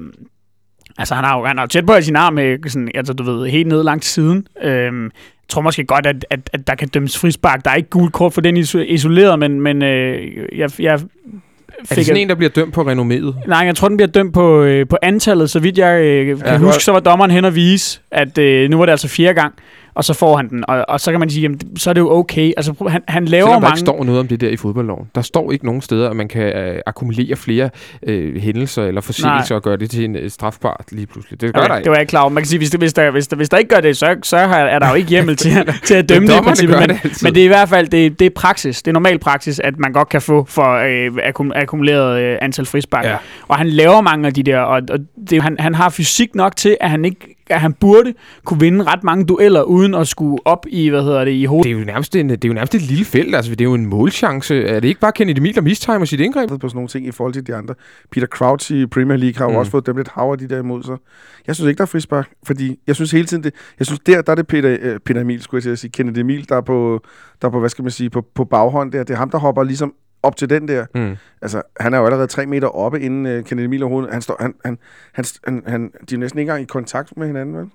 altså, han har jo, han har tæt på i sin arm, sådan, altså, du ved, helt ned langt siden. Øh, jeg tror måske godt, at, at, at der kan dømmes frispark. Der er ikke gul kort for den iso- isoleret, men, men øh, jeg, jeg Er det sådan en, der bliver dømt på renomméet? Nej, jeg tror, den bliver dømt på, øh, på antallet. Så vidt jeg øh, kan Ja. huske, så var dommeren hen og vise, at øh, nu var det altså fjerde gang, og så får han den. Og, og så kan man sige, jamen, så er det jo okay. Altså, han, han laver Selvom der mange... ikke står noget om det der i fodboldloven. Der står ikke nogen steder, at man kan øh, akkumulere flere øh, hændelser eller forseelser og gøre det til en øh, strafbart lige pludselig. Det gør Okay, der det ikke. var jeg ikke klar over. Man kan sige, hvis, det, hvis, der, hvis, der, hvis der ikke gør det, så, så er der jo ikke hjemmel til, til at dømme det i dommerne princippet. gør Men, det men det er i hvert fald det, det er praksis. Det er normal praksis, at man godt kan få for øh, akkum, akkumuleret øh, antal frispark. Ja. Og han laver mange af de der, og, og det, han, han har fysik nok til, at han ikke at han burde kunne vinde ret mange dueller, uden at skulle op i, hvad hedder det, i hovedet. Det er, jo nærmest en, det er jo nærmest et lille felt. Altså, det er jo en målchance. Er det ikke bare Kennedy Emil, der mistimer sit indgreb? på sådan nogle ting i forhold til de andre. Peter Crouch i Premier League har jo Mm. også fået dem lidt hav de der imod sig. Jeg synes ikke, der er frispark, fordi jeg synes hele tiden det... Jeg synes, der, der er det Peter, øh, Peter Emil, skulle jeg til at sige, Kennedy Emil, der er på, der er på hvad skal man sige, på, på baghånd der. Det er ham, der hopper ligesom op til den der. Mm. Altså, han er jo allerede tre meter oppe, inden øh, Kennedy Emil overhovedet... Han står, han, han, han, han, han, de er næsten ikke engang i kontakt med hinanden, vel? Jeg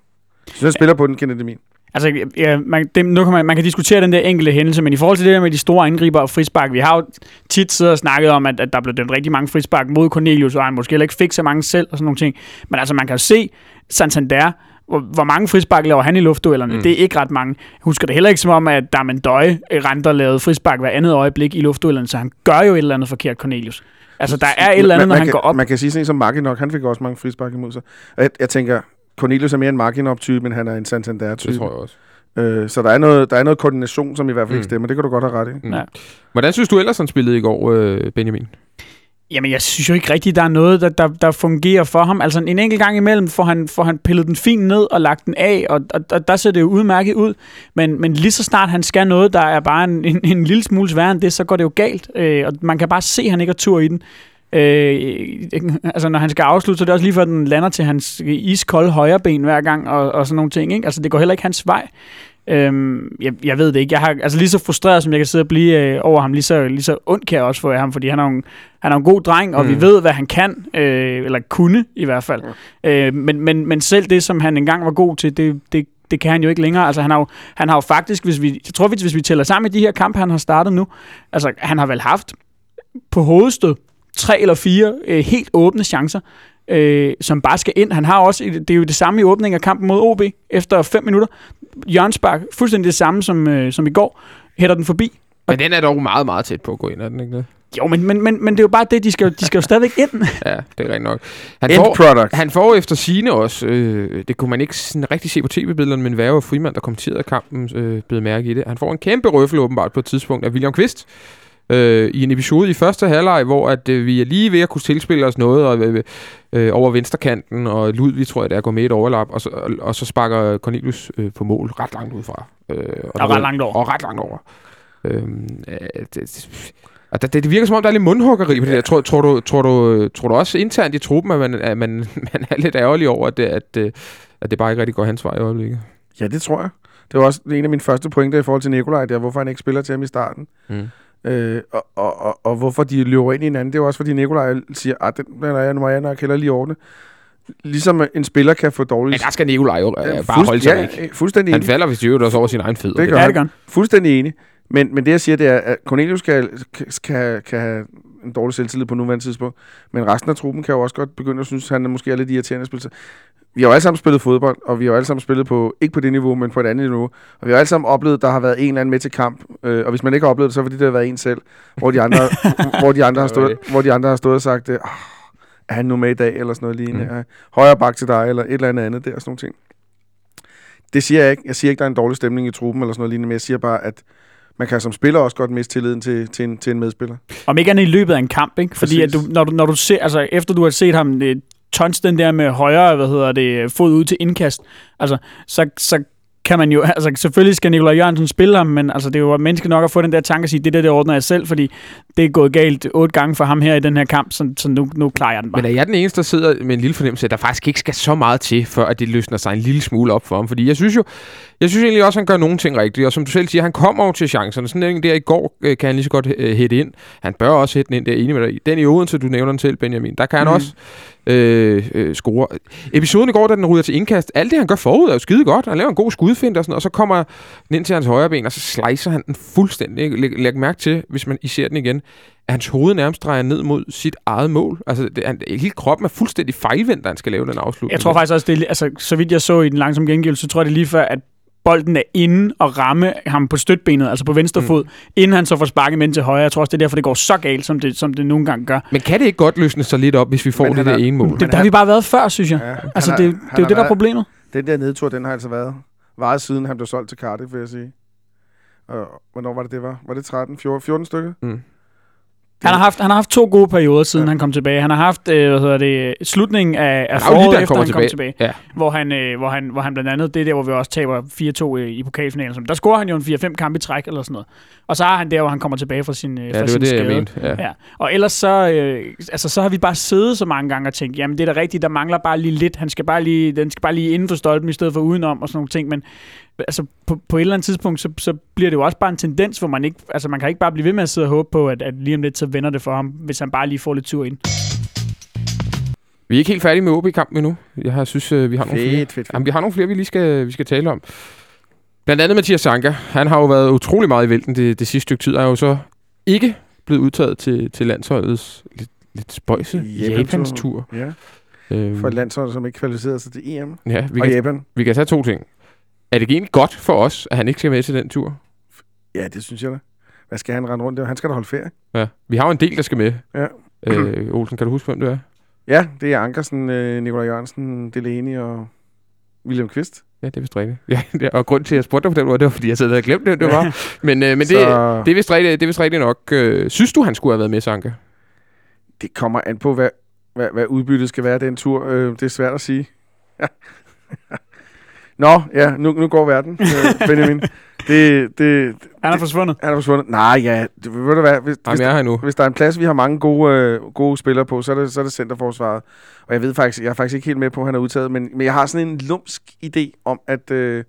synes, han spiller på den, Kennedy Emil. Altså, ja, man, det, nu kan man, man kan diskutere den der enkelte hændelse, men i forhold til det der med de store angriber og frispark, vi har jo tit siddet og snakket om, at, at der blev dømt rigtig mange frispark mod Cornelius, og han måske heller ikke fik så mange selv og sådan nogle ting. Men altså, man kan jo se Santander, hvor, hvor mange frispark laver han i luftduellerne. Mm. Mm. Det er ikke ret mange. Jeg husker det heller ikke som om, at Darmen Døje renter lavede frispark hver andet øjeblik i luftduellerne, så han gør jo et eller andet forkert, Cornelius. Altså, der er et eller andet, man, når man han kan, går op. Man kan sige sådan en som Markinok, han fik også mange frispark imod sig. Jeg, jeg tænker, Cornelius er mere en Markinok-type, men han er en Santander-type. Det tror jeg også. Øh, så der er, noget, der er noget koordination, som i hvert fald Mm. ikke stemmer. Det kan du godt have ret i. Mm. Ja. Hvordan synes du ellers, han spillede i går, øh, Benjamin? Jamen, jeg synes jo ikke rigtigt, der er noget, der, der, der fungerer for ham. Altså, en enkelt gang imellem får han, får han pillet den fint ned og lagt den af, og, og, og der ser det jo udmærket ud. Men, men lige så snart han skal noget, der er bare en, en, en lille smule sværere end det, så går det jo galt. Øh, og man kan bare se, at han ikke har tur i den. Øh, altså, når han skal afslutte, så er det også lige før, den lander til hans iskolde højre ben hver gang, og, og sådan nogle ting. Ikke? Altså, det går heller ikke hans vej. Øhm, jeg, jeg ved det ikke. Jeg har altså lige så frustreret, som jeg kan sidde og blive øh, over ham, lige så, lige så ondt kan jeg også få af ham, fordi han er en, han er en god dreng, og mm. Mm. vi ved, hvad han kan, øh, eller kunne i hvert fald. Øh, men, men, men selv det, som han engang var god til, det, det, det kan han jo ikke længere. Altså, han har jo, han har jo faktisk, hvis vi, jeg tror, hvis vi tæller sammen i de her kampe, han har startet nu, altså, han har vel haft på hovedstød tre eller fire øh, helt åbne chancer, øh, som bare skal ind. Han har også, det er jo det samme i åbningen af kampen mod OB, efter 5 minutter. Jørgen Spark, fuldstændig det samme som, øh, som i går, hætter den forbi. Men den er dog meget, meget tæt på at gå ind, er den ikke det? Jo, men, men, men, men det er jo bare det, de skal, jo- de skal jo stadigvæk ind. Ja, det er rigtigt nok. Han End får, product. han får efter sine også, øh, det kunne man ikke sådan rigtig se på tv-billederne, men Værge og Frimand, der kommenterede kampen, øh, blev mærke i det. Han får en kæmpe røffel åbenbart på et tidspunkt af William Kvist, øh, i en episode i første halvleg, hvor at, øh, vi er lige ved at kunne tilspille os noget og, øh, øh, over venstrekanten, og Ludvig, tror jeg, der går med et overlap, og så, og, og så sparker Cornelius øh, på mål ret langt ud fra. Øh, Og der- ret langt over. Og ret langt over. Øhm, øh, det, det, og det, det virker som om, der er lidt mundhuggeri på det der. Tror, tror, du, tror, du, tror du også internt i truppen, at man, at man, man er lidt ærgerlig over, at det, at, øh, at det bare ikke rigtig går hans vej i øjeblikket? Ja, det tror jeg. Det var også en af mine første pointer i forhold til Nikolaj, der hvorfor han ikke spiller til ham i starten. Mm. Øh, og, og, og, og, hvorfor de løber ind i hinanden, det er jo også, fordi Nikolaj siger, at den, den er jeg, nu må jeg nok heller lige ordne. Ligesom en spiller kan få dårlig... Men der skal Nikolaj jo øh, bare holde sig ja, væk. øh, fuldstændig Han enig. falder hvis det også over sin egen fed. Det han. det gør han. Fuldstændig enig. Men, men det, jeg siger, det er, at Cornelius kan, kan, kan have en dårlig selvtillid på nuværende tidspunkt, men resten af truppen kan jo også godt begynde at synes, at han er måske er lidt irriterende at spille sig. Vi har jo alle sammen spillet fodbold, og vi har jo alle sammen spillet på, ikke på det niveau, men på et andet niveau. Og vi har alle sammen oplevet, at der har været en eller anden med til kamp. Øh, og hvis man ikke har oplevet det, så er det fordi, det har været en selv, hvor de andre, hvor de andre, har, stået, hvor de andre har stået og sagt, "Ah, er han nu med i dag, eller sådan noget lignende. Mm. Højre bak til dig, eller et eller andet andet der, og sådan nogle ting. Det siger jeg ikke. Jeg siger ikke, der er en dårlig stemning i truppen, eller sådan noget lignende, men jeg siger bare, at man kan som spiller også godt miste tilliden til, til, en, til en medspiller. Om ikke andet i løbet af en kamp, ikke? Fordi at du, når, du, når du ser, altså efter du har set ham øh, tons den der med højre, hvad hedder det, fod ud til indkast, altså, så, så kan man jo, altså selvfølgelig skal Nikolaj Jørgensen spille ham, men altså det er jo menneske nok at få den der tanke og sige, det der, det ordner jeg selv, fordi det er gået galt otte gange for ham her i den her kamp, så, så nu, nu klarer jeg den bare. Men er jeg den eneste, der sidder med en lille fornemmelse, at der faktisk ikke skal så meget til, før at det løsner sig en lille smule op for ham? Fordi jeg synes jo, jeg synes egentlig også, at han gør nogle ting rigtigt. Og som du selv siger, han kommer jo til chancerne. Sådan en der i går øh, kan han lige så godt øh, hætte ind. Han bør også hætte den ind, er jeg enig med dig. Den i Odense, du nævner den selv, Benjamin, der kan han mm. også øh, øh, score. Episoden i går, da den ryger til indkast, alt det han gør forud er jo skide godt. Han laver en god skudfind og sådan, og så kommer den ind til hans højre ben, og så slicer han den fuldstændig. Læg, læg mærke til, hvis man I ser den igen, at hans hoved nærmest drejer ned mod sit eget mål. Altså, det, han, hele kroppen er fuldstændig fejlvendt, da han skal lave den afslutning. Jeg tror faktisk også, det er, altså, så vidt jeg så i den langsomme gengivelse, så tror jeg det lige før, at bolden er inde og ramme ham på støtbenet, altså på venstre Mm. fod, inden han så får sparket med ind til højre. Jeg tror også, det er derfor, det går så galt, som det, som det nogle gange gør. Men kan det ikke godt løsne sig lidt op, hvis vi får Men det der er- ene mål? Det, der har vi bare været før, synes jeg. Ja, Altså, det, har- det, det er jo det, der er været- problemet. Den der nedtur, den har altså været varet siden han blev solgt til Cardiff, vil jeg sige. Og hvornår var det, det var? Var det 13, 14, 14 stykker? Mm. Han har, haft, han har haft to gode perioder, siden Ja. han kom tilbage. Han har haft, øh, hvad hedder det, slutningen af, af lige, foråret, han efter han kom tilbage. Ja. Hvor han, øh, hvor, han, hvor han blandt andet, det er der, hvor vi også taber 4-2 øh, i pokalfinalen. Der scorer han jo en 4-5 kamp i træk eller sådan noget. Og så har han der, hvor han kommer tilbage fra sin, øh, Ja, fra det sin det, skade. jeg mente. Ja. Ja. Og ellers så, øh, altså, så har vi bare siddet så mange gange og tænkt, jamen det er da rigtigt, der mangler bare lige lidt. Han skal bare lige, den skal bare lige inden for stolpen i stedet for udenom og sådan nogle ting. Men altså, på, på et eller andet tidspunkt, så, så bliver det jo også bare en tendens, hvor man ikke, altså man kan ikke bare blive ved med at sidde og håbe på, at, at lige om lidt så vender det for ham, hvis han bare lige får lidt tur ind. Vi er ikke helt færdige med OB-kampen endnu. Jeg har, synes, øh, vi har nogle flere. Fedt, fedt, fedt. Jamen, vi har nogle flere, vi lige skal, vi skal tale om. Blandt andet Mathias Sanka. Han har jo været utrolig meget i vælten det, det sidste stykke tid. Er jo så ikke blevet udtaget til, til landsholdets lidt, lidt spøjse Japan-tur. Japans tur. Ja, Øhm, for et landshold, som ikke kvalificerede sig til EM. ja, vi Og kan, Japan. vi kan tage to ting. Er det egentlig godt for os, at han ikke skal med til den tur? Ja, det synes jeg da. Hvad skal han rende rundt der? Han skal da holde ferie. Ja. Vi har jo en del, der skal med. Ja. Øh, Olsen, kan du huske, hvem det er? Ja, det er Ankersen, øh, Nikolaj Jørgensen, Delaney og William Kvist. Ja, det er vist rigtigt. Ja, det- og grund til, at jeg spurgte dig på den måde, det var, fordi jeg sad og havde glemt det, det var. Men, øh, men det, Så det, er vist rigtigt, det er vist rigtigt nok. Øh, synes du, han skulle have været med, Sanka? det kommer an på, hvad, hvad, hvad udbyttet skal være af den tur. Øh, det er svært at sige. Nå, ja, nu, nu går verden, øh, Benjamin. Det, det, Han er forsvundet. han er forsvundet. Nej, ja, det, ved du hvad, hvis, Jamen, hvis, jeg er her nu. hvis der er en plads, vi har mange gode, øh, gode spillere på, så er, det, så er det centerforsvaret. Og jeg ved faktisk, jeg er faktisk ikke helt med på, at han er udtaget, men, men jeg har sådan en lumsk idé om, at, øh,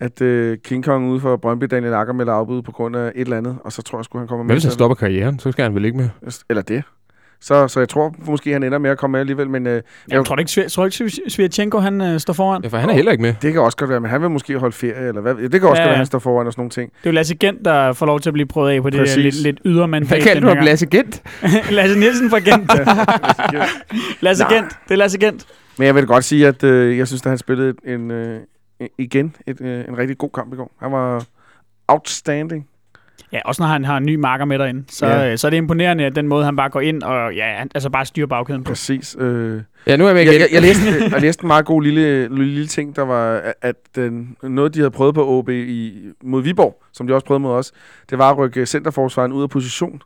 at øh, King Kong ude for Brøndby, Daniel Akker melder afbud på grund af et eller andet, og så tror jeg sgu, han kommer med. Men hvis han stopper karrieren, så skal han vel ikke med? Eller det. Så, så jeg tror måske, han ender med at komme med alligevel, men øh, Jeg tror du ikke, tror ikke Svirchenko, han øh, står foran? Ja, for han er heller ikke med. det kan også godt være, men han vil måske holde ferie, eller hvad? Det kan også Ja, godt være, ja. at han står foran og sådan nogle ting. Det er jo Lasse Gent, der får lov til at blive prøvet af på det der Præcis. lidt, lidt ydre mandat. Hvad den du ham. Lasse Gent? Lasse Nielsen fra Gent. Lasse. Gent. Det er Lasse Gent. Men jeg vil godt sige, at øh, jeg synes, at han spillede en, øh, igen et, øh, en rigtig god kamp i går. Han var outstanding. Ja, også når han har en ny marker med derinde. Så, Ja. ja. så er det imponerende, at den måde, han bare går ind og ja, altså bare styrer bagkæden på. Præcis. Øh, Ja, nu er jeg med jeg, igen. jeg, jeg, læste, jeg læste en meget god lille, lille, lille ting, der var, at- at den, noget, de havde prøvet på OB i, mod Viborg, som de også prøvede mod os, det var at rykke centerforsvaren ud af position.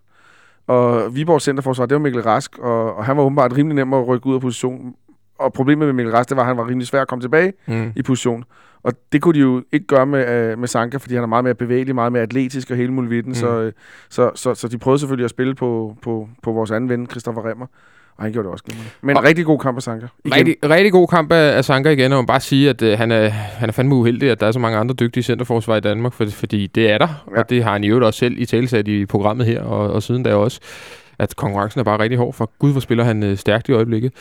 Og Viborgs centerforsvar, det var Mikkel Rask, og, og han var åbenbart rimelig nem at rykke ud af position. Og problemet med Mikkel Rask, det var, at han var rimelig svær at komme tilbage Mm. i position. Og det kunne de jo ikke gøre med, uh, med Sanka, fordi han er meget mere bevægelig, meget mere atletisk og hele muligheden. Mm. Så, øh, så, så, så de prøvede selvfølgelig at spille på, på, på vores anden ven, Christoffer Remmer. Og han gjorde det også glimrende. Men Og- rigtig god kamp af Sanka. Igen. Rigtig, rigtig god kamp af, af Sanka igen, og man bare sige, at øh, han, er, han er fandme uheldig, at der er så mange andre dygtige centerforsvar i Danmark, for, fordi det er der, ja. Og det har han i øvrigt også selv i talesat i programmet her, og, og siden da også, at konkurrencen er bare rigtig hård, for gud, hvor spiller han øh, stærkt i øjeblikket.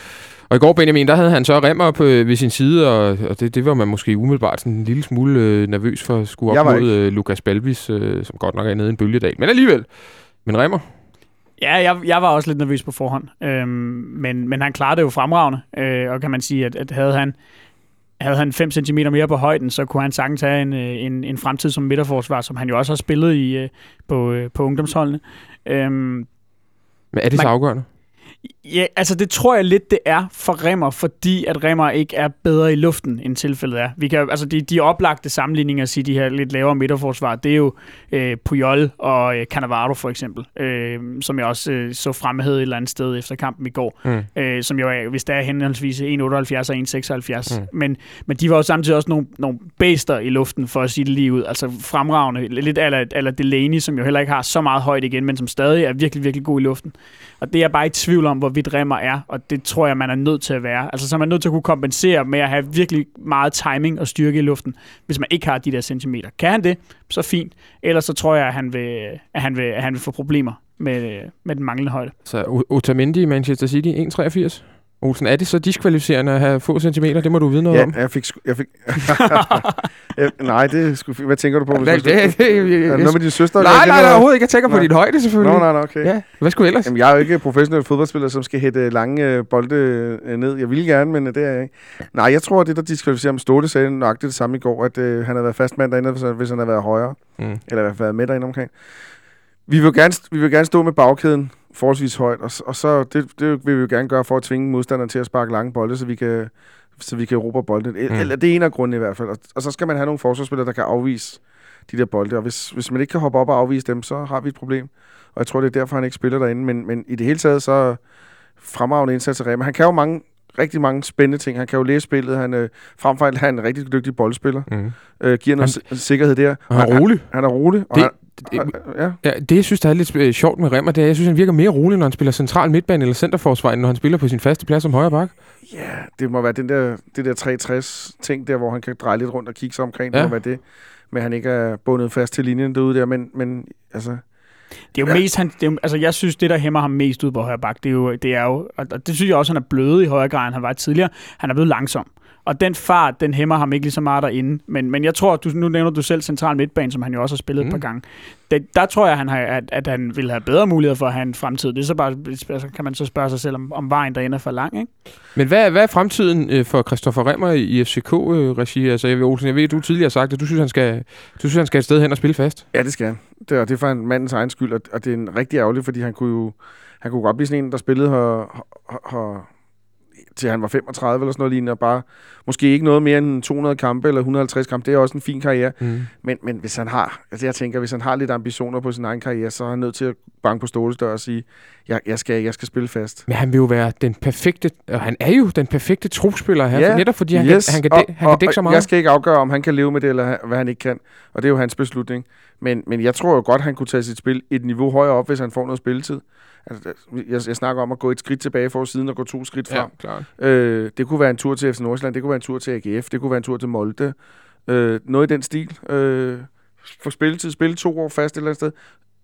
Og i går, Benjamin, der havde han så Remmer på, øh, ved sin side, og, og det, det var man måske umiddelbart sådan en lille smule øh, nervøs for at skulle op mod øh, Lukas Balbis, øh, som godt nok er nede i en bølgedal, men alligevel. Men Remmer, Ja, jeg, jeg var også lidt nervøs på forhånd, øhm, men, men han klarede det jo fremragende, øh, og kan man sige, at, at havde han havde han 5 cm mere på højden, så kunne han sagtens have en, en, en fremtid som midterforsvar, som han jo også har spillet i på, på ungdomsholdene. Øhm, men er det så afgørende? Ja, altså det tror jeg lidt, det er for Remmer, fordi at Remmer ikke er bedre i luften, end tilfældet er. Vi kan, altså de, de oplagte sammenligninger at sige, de her lidt lavere midterforsvar, det er jo øh, Puyol og øh, Cannavaro for eksempel, øh, som jeg også øh, så fremhævet et eller andet sted efter kampen i går, Mm. øh, som jo er, hvis der er henholdsvis 1,78 og 1,76. Mm. Men, men de var jo samtidig også nogle, nogle bæster i luften, for at sige det lige ud. Altså fremragende, lidt eller Delaney, som jo heller ikke har så meget højt igen, men som stadig er virkelig, virkelig god i luften. Og det er jeg bare i tvivl om, hvorvidt Remmer er, og det tror jeg, man er nødt til at være. Altså, så er man nødt til at kunne kompensere med at have virkelig meget timing og styrke i luften, hvis man ikke har de der centimeter. Kan han det, så fint. Ellers så tror jeg, at han vil, at han vil, at han vil få problemer med, med den manglende højde. Så Otamendi i Manchester City, 1,83. Olsen, er det så diskvalificerende at have få centimeter? Det må du vide noget Ja, om. jeg fik... Jeg fik jeg, nej, det er fint. Hvad tænker du på? hvis Nej, det, det, det, er noget med din søster? nej, nej, nej, overhovedet ikke. Jeg tænker på Nej. dit højde, selvfølgelig. Nå, nej, nej, okay. Ja, hvad skulle ellers? Jamen, jeg er jo ikke professionel fodboldspiller, som skal hætte lange øh, bolde øh, ned. Jeg ville gerne, men øh, det er jeg ikke. Nej, jeg tror, at det, der diskvalificerer ham, Ståle sagde nøjagtigt det samme i går, at øh, han havde været fast mand derinde, hvis, han- havde været højere. Mm. Eller i hvert fald været med derinde omkring. Vi vil gerne, vi vil gerne stå med bagkæden forholdsvis højt, og, og så det, det vil vi jo gerne gøre for at tvinge modstanderen til at sparke lange bolde, så vi kan, så vi kan erobre bolden. Mm. Mm. Eller det er en af grundene i hvert fald. Og, og så skal man have nogle forsvarsspillere, der kan afvise de der bolde. Og hvis, hvis man ikke kan hoppe op og afvise dem, så har vi et problem. Og jeg tror, det er derfor, han ikke spiller derinde. Men, men i det hele taget, så fremragende indsats af Rema. Han kan jo mange, rigtig mange spændende ting. Han kan jo læse spillet. Han, øh, frem for alt er han en rigtig dygtig boldspiller. Mm. Øh, giver noget han, sikkerhed der. Og han er rolig. Han, han er rolig. Og Det- han, Det, ja, ja, det, jeg synes, der er lidt øh, sjovt med Remmer, det er, jeg synes, han virker mere rolig, når han spiller central midtbane eller centerforsvar, end når han spiller på sin faste plads som højre bak. Ja, det må være den der, det der 360 ting der, hvor han kan dreje lidt rundt og kigge sig omkring. Det Ja. må være det, men han ikke er bundet fast til linjen derude der. Men, men altså, Det er jo mest, han, det er, jo- altså jeg synes, det der hæmmer ham mest ud på højre bak, det er jo, det er jo og og det synes jeg også, han er blød i højere grad, end han var tidligere. Han er blevet langsom. Og den fart, den hæmmer ham ikke lige så meget derinde. Men, men jeg tror, du, nu nævner du selv central midtbane, som han jo også har spillet mm. et Mm. par gange. Det, der tror jeg, han har, at, at han vil have bedre muligheder for at have en fremtid. Det er så bare, altså, kan man så spørge sig selv, om, om vejen derinde er for lang, ikke? Men hvad, hvad er fremtiden øh, for Christoffer Remmer i, FCK-regi? Altså, jeg ved, Olsen, jeg ved, du tidligere har sagt, at du synes, han skal, du synes, han skal et sted hen og spille fast. ja, det skal han. Det, og det er for en mandens egen skyld, og, og det er en rigtig ærgerligt, fordi han kunne jo han kunne godt blive sådan en, der spillede her, her, her til han var 35 eller sådan noget lignende, og bare måske ikke noget mere end 200 kampe eller 150 kampe. Det er også en fin karriere. Mm. Men, men hvis han har, altså jeg tænker, hvis han har lidt ambitioner på sin egen karriere, så er han nødt til at banke på Ståles dør og sige, jeg, jeg, skal, jeg skal spille fast. Men han vil jo være den perfekte, og han er jo den perfekte trupspiller her, Ja, netop fordi han, yes, kan, han, kan, og, han kan dække så meget. Jeg skal ikke afgøre, om han kan leve med det, eller hvad han ikke kan. Og det er jo hans beslutning. Men, men jeg tror jo godt, han kunne tage sit spil et niveau højere op, hvis han får noget spilletid. Altså, jeg, jeg snakker om at gå et skridt tilbage for siden og gå to skridt frem. Ja, klart. Øh, det kunne være en tur til FC Nordsjælland, det kunne være en tur til AGF, det kunne være en tur til Molde. Øh, noget i den stil. Øh, få spilletid, spille to år fast et eller andet sted.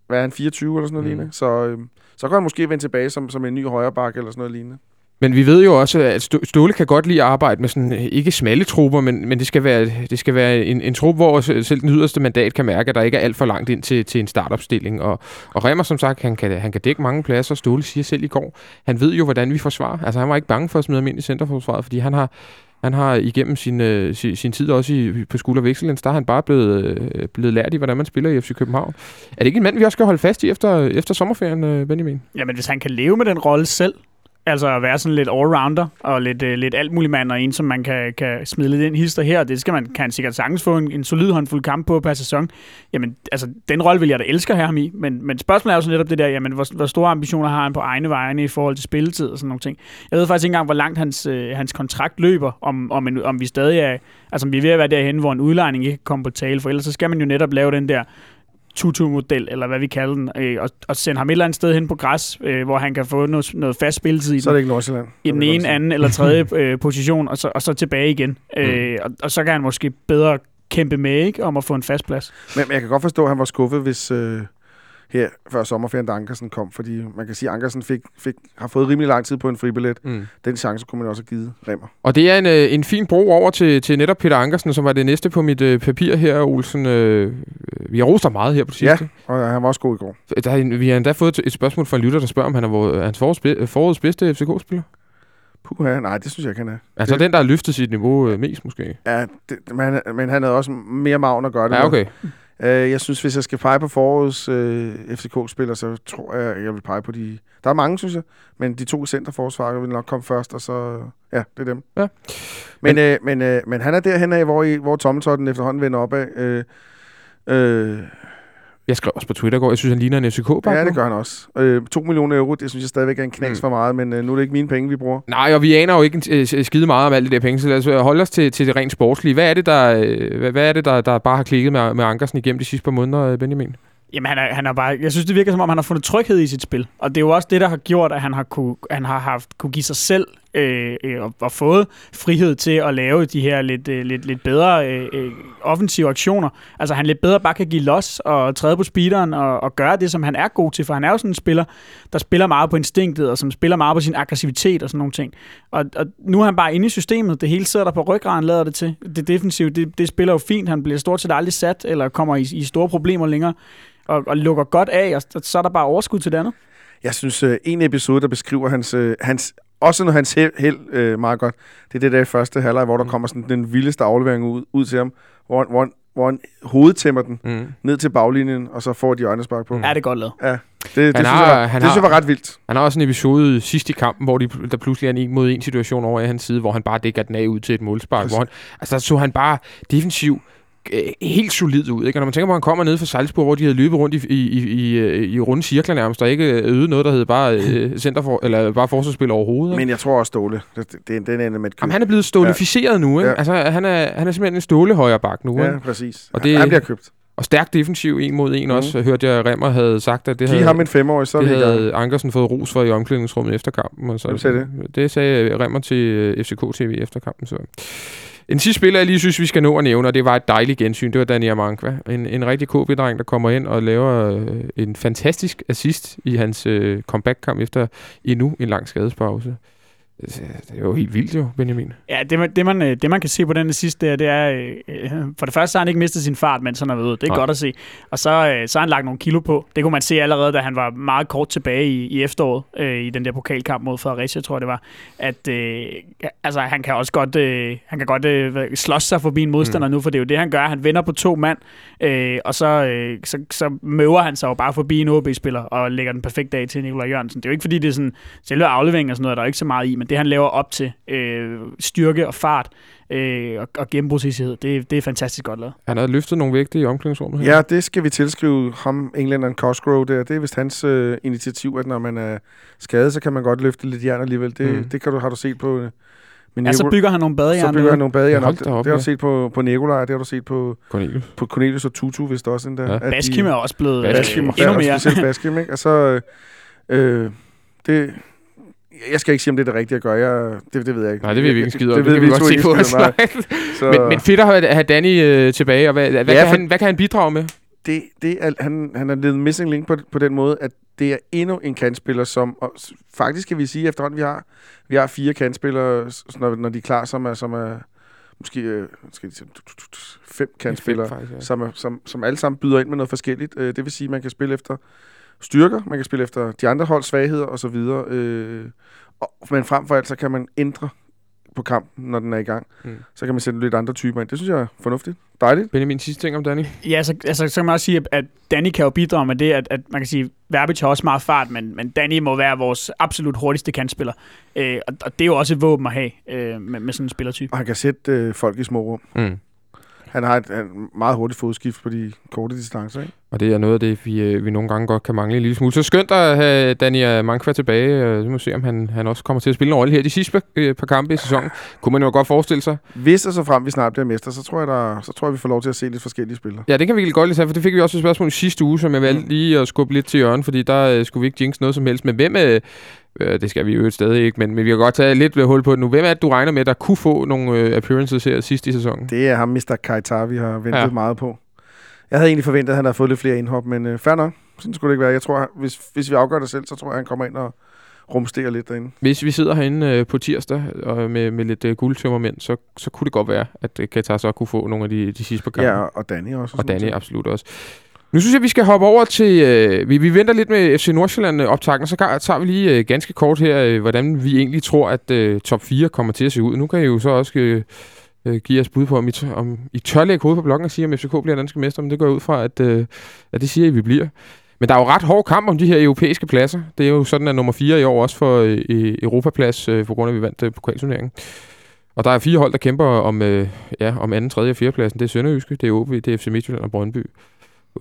Hvad er han, 24 eller sådan noget mm. lignende? Så, øh, så kan han måske vende tilbage som, som en ny højreback eller sådan noget lignende. Men vi ved jo også, at Ståle kan godt lide at arbejde med sådan, øh, ikke smalle trupper, men, men det skal være, det skal være en, en trup, hvor selv den yderste mandat kan mærke, at der ikke er alt for langt ind til, til en startopstilling. Og, og Remmer, som sagt, han kan, han kan dække mange pladser. Ståle siger selv i går, han ved jo, hvordan vi forsvarer. Altså, han var ikke bange for at smide ham ind i centerforsvaret, fordi han har, han har igennem sin, øh, sin, sin tid også i, på School of der er han bare blevet, øh, blevet lært i, hvordan man spiller i FC København. Er det ikke en mand, vi også skal holde fast i efter, efter sommerferien, øh, Benjamin? Jamen, hvis han kan leve med den rolle selv, altså at være sådan lidt allrounder og lidt, øh, lidt alt muligt mand, og en, som man kan, kan smide lidt ind hister her, det skal man, kan han sikkert sagtens få en, en solid håndfuld kamp på per sæson. Jamen, altså, den rolle vil jeg da elske her ham i, men, men spørgsmålet er jo så netop det der, jamen, hvor, hvor store ambitioner har han på egne vegne i forhold til spilletid og sådan nogle ting. Jeg ved faktisk ikke engang, hvor langt hans, øh, hans kontrakt løber, om, om, en, om vi stadig er, altså om vi er ved at være derhen, hvor en udlejning ikke kan komme på tale, for ellers så skal man jo netop lave den der tutu-model, eller hvad vi kalder den, øh, og, og sende ham et eller andet sted hen på græs, øh, hvor han kan få noget, noget fast spilletid i Så er det ikke Nordsjælland. i den ene, anden eller tredje øh, position, og så, og så tilbage igen. Øh, og, og så kan han måske bedre kæmpe med ikke, om at få en fast plads. Men, men jeg kan godt forstå, at han var skuffet, hvis øh, her før sommerferien, da Ankersen kom. Fordi man kan sige, at Ankersen fik, fik, har fået rimelig lang tid på en fribillet. Mm. Den chance kunne man også have givet Remmer. Og det er en, øh, en fin bro over til, til netop Peter Ankersen, som var det næste på mit øh, papir her, Olsen. Øh, vi har rost meget her på det Ja, sidste. og han var også god i går. Der, er vi har endda fået et spørgsmål fra en lytter, der spørger, om han er hans forårs, be- forårets bedste FCK-spiller. Puha, nej, det synes jeg ikke, han er. Altså Det- den, der har løftet sit niveau øh, mest, måske. Ja, det, men, men han havde også mere maven at gøre det Ja, med. Øh, jeg synes, hvis jeg skal pege på forårets øh, FCK-spiller, så tror jeg, jeg vil pege på de... Der er mange, synes jeg, men de to centerforsvarer vil nok komme først, og så... Ja, det er dem. Ja. Men, øh, men, øh, men han er derhen af, hvor, I, hvor tommeltotten efterhånden vender opad. Øh, øh, Jeg skrev også på Twitter går, jeg synes, han ligner en FCK-bak. ja, det gør han også. Øh, 2 millioner euro, det synes jeg stadigvæk er en knas Mm. for meget, men øh, nu er det ikke mine penge, vi bruger. Nej, og vi aner jo ikke en, øh, skide meget om alle de der penge, så lad os øh, holde os til, til det rent sportslige. Hvad er det, der, øh, hvad, hvad er det, der, der bare har klikket med, med Ankersen igennem de sidste par måneder, øh, Benjamin? Jamen, han er, han er bare, jeg synes, det virker som om, han har fundet tryghed i sit spil. Og det er jo også det, der har gjort, at han har, kunne, han har haft, kunne give sig selv Øh, øh, og, og fået frihed til at lave de her lidt, øh, lidt, lidt bedre øh, øh, offensive aktioner. Altså, han lidt bedre bare kan give los og træde på speederen og, og gøre det, som han er god til. For han er jo sådan en spiller, der spiller meget på instinktet, og som spiller meget på sin aggressivitet og sådan nogle ting. Og, og nu er han bare inde i systemet. Det hele sidder der på ryggraden, lader det til. Det defensive, det, det spiller jo fint. Han bliver stort set aldrig sat, eller kommer i, i store problemer længere og, og lukker godt af, og så er der bare overskud til det andet. Jeg synes, øh, en episode, der beskriver hans, hans også når hans held, held øh, meget godt, det er det der i første halvleg, hvor der kommer sådan den vildeste aflevering ud, ud til ham, hvor, hvor, han- hvor han hovedtæmmer den Mm. ned til baglinjen, og så får de hjørnespark på. Mm. Ja. Er det godt lavet? Det, det, Han synes, har- jeg, han det synes har- jeg var ret vildt. Han har også en episode sidst i kampen, hvor de, der pludselig er en en mod en situation over i hans side, hvor han bare dækker den af ud til et målspark. Hvor han, altså, så han bare defensiv øh, helt solid ud. Ikke? Og når man tænker på, at han kommer ned fra Salzburg, hvor de havde løbet rundt i, i, i, i, øh, i runde cirkler nærmest, og ikke øvet noget, der hed bare, øh, center for, eller bare forsvarsspil overhovedet. ikke? Men jeg tror også, Ståle, det, det, den ender med et køb. Jamen, han er blevet stålificeret ja. nu. Ikke? Ja. Altså, han er, han er simpelthen en ståle højre bak nu. Ikke? Ja, præcis. Og det- han bliver købt. Og stærk defensiv en mod en Mhm. også, hørte jeg, Remmer havde sagt, at det Giv havde, ham en femårig, så det havde Ankersen fået ros for i omklædningsrummet efter kampen. Og så, Hvem sagde det? Det sagde Remmer til øh, FCK TV efter kampen. Så. En sidste spiller, jeg lige synes, vi skal nå at nævne, og det var et dejligt gensyn, det var Dani Mankva. En, en rigtig KB-dreng, der kommer ind og laver øh, en fantastisk assist i hans øh, comeback-kamp efter endnu en lang skadespause. Det er jo helt vildt jo, Benjamin. Ja, det, man, det, man, øh, det man kan se på den sidste der, det er, øh, for det første har han ikke mistet sin fart, mens han har været ude. Det er Nej. Godt at se. Og så, øh, så har han lagt nogle kilo på. Det kunne man se allerede, da han var meget kort tilbage i, i efteråret, øh, i den der pokalkamp mod Fredericia, tror jeg det var. At øh, altså, han kan også godt, øh, han kan godt øh, slås sig forbi en modstander mm. nu, for det er jo det, han gør. Han vender på to mand, øh, og så, øh, så, så møver han sig jo bare forbi en OB-spiller og lægger den perfekt af til Nikolaj Jørgensen. Det er jo ikke, fordi det er sådan selve aflevering og sådan noget, der er ikke så meget i, men det, han laver op til øh, styrke og fart øh, og, og gennembrudshissighed, det, det er fantastisk godt lavet. Han havde løftet nogle vægte i omklædningsrummet. her. Ja, det skal vi tilskrive ham, englænderen Cosgrove der. Det er vist hans øh, initiativ, at når man er skadet, så kan man godt løfte lidt jern alligevel. Det, Mm. det kan du, har du set på... Øh, min Ja, så bygger han nogle badehjerne. så bygger han nogle badehjern. Hold op. da op, det har ja. du set på, på Nikolaj, det har du set på, Cornelius. på Cornelius og Tutu, hvis der også den der. Ja. Baskim er også blevet Baskim øh, endnu mere. specielt Baskim, ikke? Og så, øh, øh, det, jeg skal ikke sige, om det er det rigtige at gøre. Jeg, det, det ved jeg ikke. Nej, det vil vi ikke en skid om. Det, Det, ved kan vi to godt se på Men, men fedt at have, Danny øh, tilbage, og hvad, hvad, Ja, kan han, hvad kan han bidrage med? det, det er, han, han er lidt missing link på, på den måde, at det er endnu en kantspiller, som og faktisk kan vi sige efterhånden, vi har, vi har fire kantspillere, når, når de er klar, som er, som er måske øh, sige, fem kantspillere, Faktisk, ja. som, er, som, som alle sammen byder ind med noget forskelligt. Øh, det vil sige, at man kan spille efter styrker, man kan spille efter de andre holds svagheder osv. Øh, og, men frem for alt, så kan man ændre på kampen, når den er i gang. Mm. Så kan man sætte lidt andre typer ind. Det synes jeg er fornuftigt. Dejligt. Benjamin, sidste ting om Danny. Ja, så, altså, så kan man også sige, at- at Danny kan jo bidrage med det, at, at man kan sige, Verbic har også meget fart, men, men Danny må være vores absolut hurtigste kantspiller. Øh, og, og det er jo også et våben at have øh, med, med sådan en spillertype. Og han kan sætte øh, folk i små rum. Mm. Han har et, et meget hurtigt fodskift på de korte distancer, ikke? Og det er noget af det, vi, øh, vi nogle gange godt kan mangle en lille smule. Så skønt at have Daniel Mankva tilbage. Øh, Vi må se, om han, han også kommer til at spille en rolle her de sidste par, øh, par kampe i sæsonen. Kunne man jo godt forestille sig. Hvis og så frem vi snart bliver mester, så tror jeg, der, så tror jeg vi får lov til at se lidt forskellige spillere. Ja, det kan vi godt lige tage, for det fik vi også et spørgsmål i sidste uge, som jeg valgte lige at skubbe lidt til hjørne, fordi der øh, skulle vi ikke jinx noget som helst. Men hvem øh, øh, det skal vi jo stadig ikke, men, men vi kan godt tage lidt hul på det nu. Hvem er det, du regner med, der kunne få nogle øh, appearances her sidst i sæsonen? Det er ham, Mr. Kaitar, vi har ventet Ja. meget på. Jeg havde egentlig forventet, at han havde fået lidt flere indhop, men øh, fair nok. Sådan skulle det ikke være. Jeg tror, hvis, hvis vi afgør det selv, så tror jeg, han kommer ind og rumsterer lidt derinde. Hvis vi sidder herinde øh, på tirsdag og med, med lidt øh, guldtømmermænd, så, så kunne det godt være, at øh, Katar så kunne få nogle af de, de sidste par kampe. Ja, og, Danny også. og Danny absolut også. Nu synes jeg, vi skal hoppe over til... Øh, vi, vi venter lidt med FC Nordsjælland-optakken, så tager vi lige øh, ganske kort her, øh, hvordan vi egentlig tror, at øh, top 4 kommer til at se ud. Nu kan I jo så også øh, øh, give os bud på, om I, tør- om I tør lægge hovedet på blokken og sige, om FCK bliver danske mester, men det går jeg ud fra, at, øh, at det siger I, vi bliver. Men der er jo ret hård kamp om de her europæiske pladser. Det er jo sådan, at nummer 4 i år også får øh, øh, Europaplads, øh, på grund af, at vi vandt øh, pokalturneringen. Og der er fire hold, der kæmper om, øh, ja, om anden, tredje og fjerde pladsen. Det er Sønderjyske, det er OB, det er FC Midtjylland og Brøndby.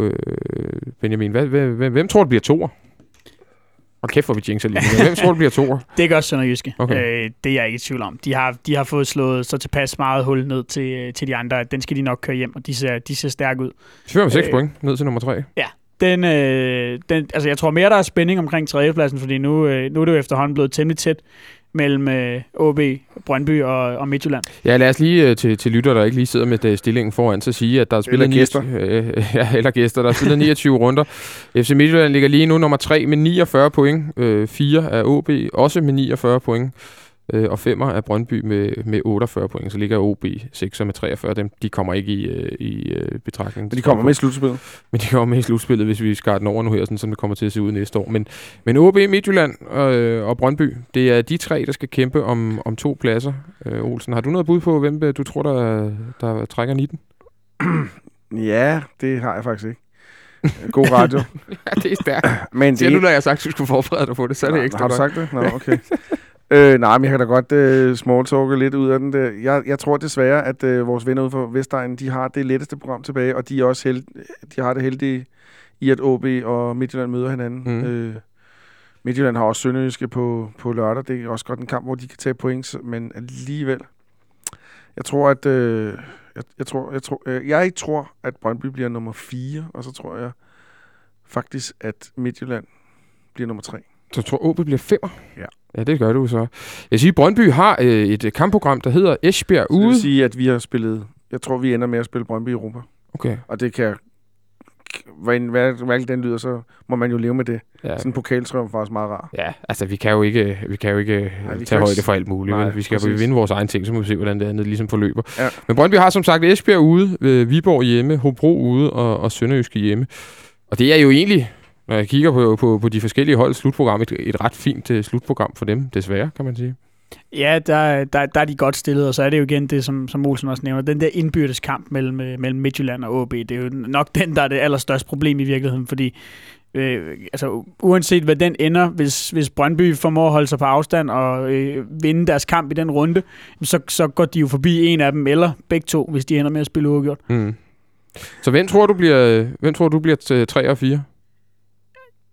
Øh, Benjamin, hvad, hvad, hvem, hvem tror du bliver toer? Og kæft, hvor vi jinxer lige. Hvem tror du bliver toer? Det gør Sønderjyske. Okay. Øh, det er jeg ikke i tvivl om. De har, de har fået slået så tilpas meget hul ned til, øh, til de andre, at den skal de nok køre hjem, og de ser, de ser stærke ud. 5 6 Øh. point ned til nummer 3. Den, øh, den, altså jeg tror mere, der er spænding omkring tredjepladsen, fordi nu, øh, nu er det jo efterhånden blevet temmelig tæt mellem øh, OB, Brøndby og, og Midtjylland. Ja, lad os lige øh, til, til lytter, der ikke lige sidder med øh, stillingen foran, så sige, at der er spillet... Eller gæster. 29, øh, ja, eller gæster. Der er spillet 29 runder. FC Midtjylland ligger lige nu nummer 3 med 49 point. Øh, 4 er OB, også med 49 point. Øh, og 5 er Brøndby med, med 48 point. Så ligger OB 6 med 43. Dem, de kommer ikke i, øh, i øh, betragtning. Men de kommer med i slutspillet. Men de kommer med i slutspillet, hvis vi skar den over nu her, sådan, som det kommer til at se ud næste år. Men, men OB, Midtjylland og, øh, og Brøndby, det er de tre, der skal kæmpe om, om to pladser. Øh, Olsen, har du noget bud på, hvem du tror, der, der trækker 19? Ja, det har jeg faktisk ikke. God radio. ja, det er stærkt. Men Siger du, når jeg har sagt, at du skulle forberede dig på det, så er det ekstra Har du godt. sagt det? Nå, okay. øh, nej, men jeg kan da godt øh, smalltalke lidt ud af den der. Jeg, jeg tror desværre, at øh, vores venner ude for Vestegnen, de har det letteste program tilbage, og de er også held, de har det heldige i, at OB og Midtjylland møder hinanden. Mm. Øh, Midtjylland har også Sønderjyske på, på lørdag. Det er også godt en kamp, hvor de kan tage point, men alligevel. Jeg tror, at... Øh, jeg, jeg, tror, jeg, tror, øh, jeg tror, at Brøndby bliver nummer 4, og så tror jeg faktisk, at Midtjylland bliver nummer 3. Så tror OB bliver femmer? Ja. Ja, det gør du så. Jeg siger, Brøndby har øh, et øh, kampprogram, der hedder Esbjerg Så det ude. vil sige, at vi har spillet... Jeg tror, vi ender med at spille Brøndby i Europa. Okay. Og det kan... Hvad, hvad, hvad den lyder, så må man jo leve med det. Ja. Sådan en pokaltrøm er faktisk meget rar. Ja, altså vi kan jo ikke, vi kan jo ikke Nej, kan tage højde for alt muligt. Nej, vi skal præcis. præcis. vinde vores egen ting, så må vi se, hvordan det andet ligesom forløber. Ja. Men Brøndby har som sagt Esbjerg ude, øh, Viborg hjemme, Hobro ude og, og Sønderjyske hjemme. Og det er jo egentlig, når jeg kigger på, på, på de forskellige hold slutprogram, et, et ret fint uh, slutprogram for dem, desværre, kan man sige. Ja, der, der, der er de godt stillet, og så er det jo igen det, som, som Olsen også nævner, den der indbyrdes kamp mellem, øh, mellem Midtjylland og OB, det er jo nok den, der er det allerstørste problem i virkeligheden, fordi øh, altså, uanset hvad den ender, hvis, hvis Brøndby formår at holde sig på afstand og øh, vinde deres kamp i den runde, så, så går de jo forbi en af dem, eller begge to, hvis de ender med at spille uafgjort. Mm. Så hvem tror du bliver, hvem tror du bliver til 3 og 4?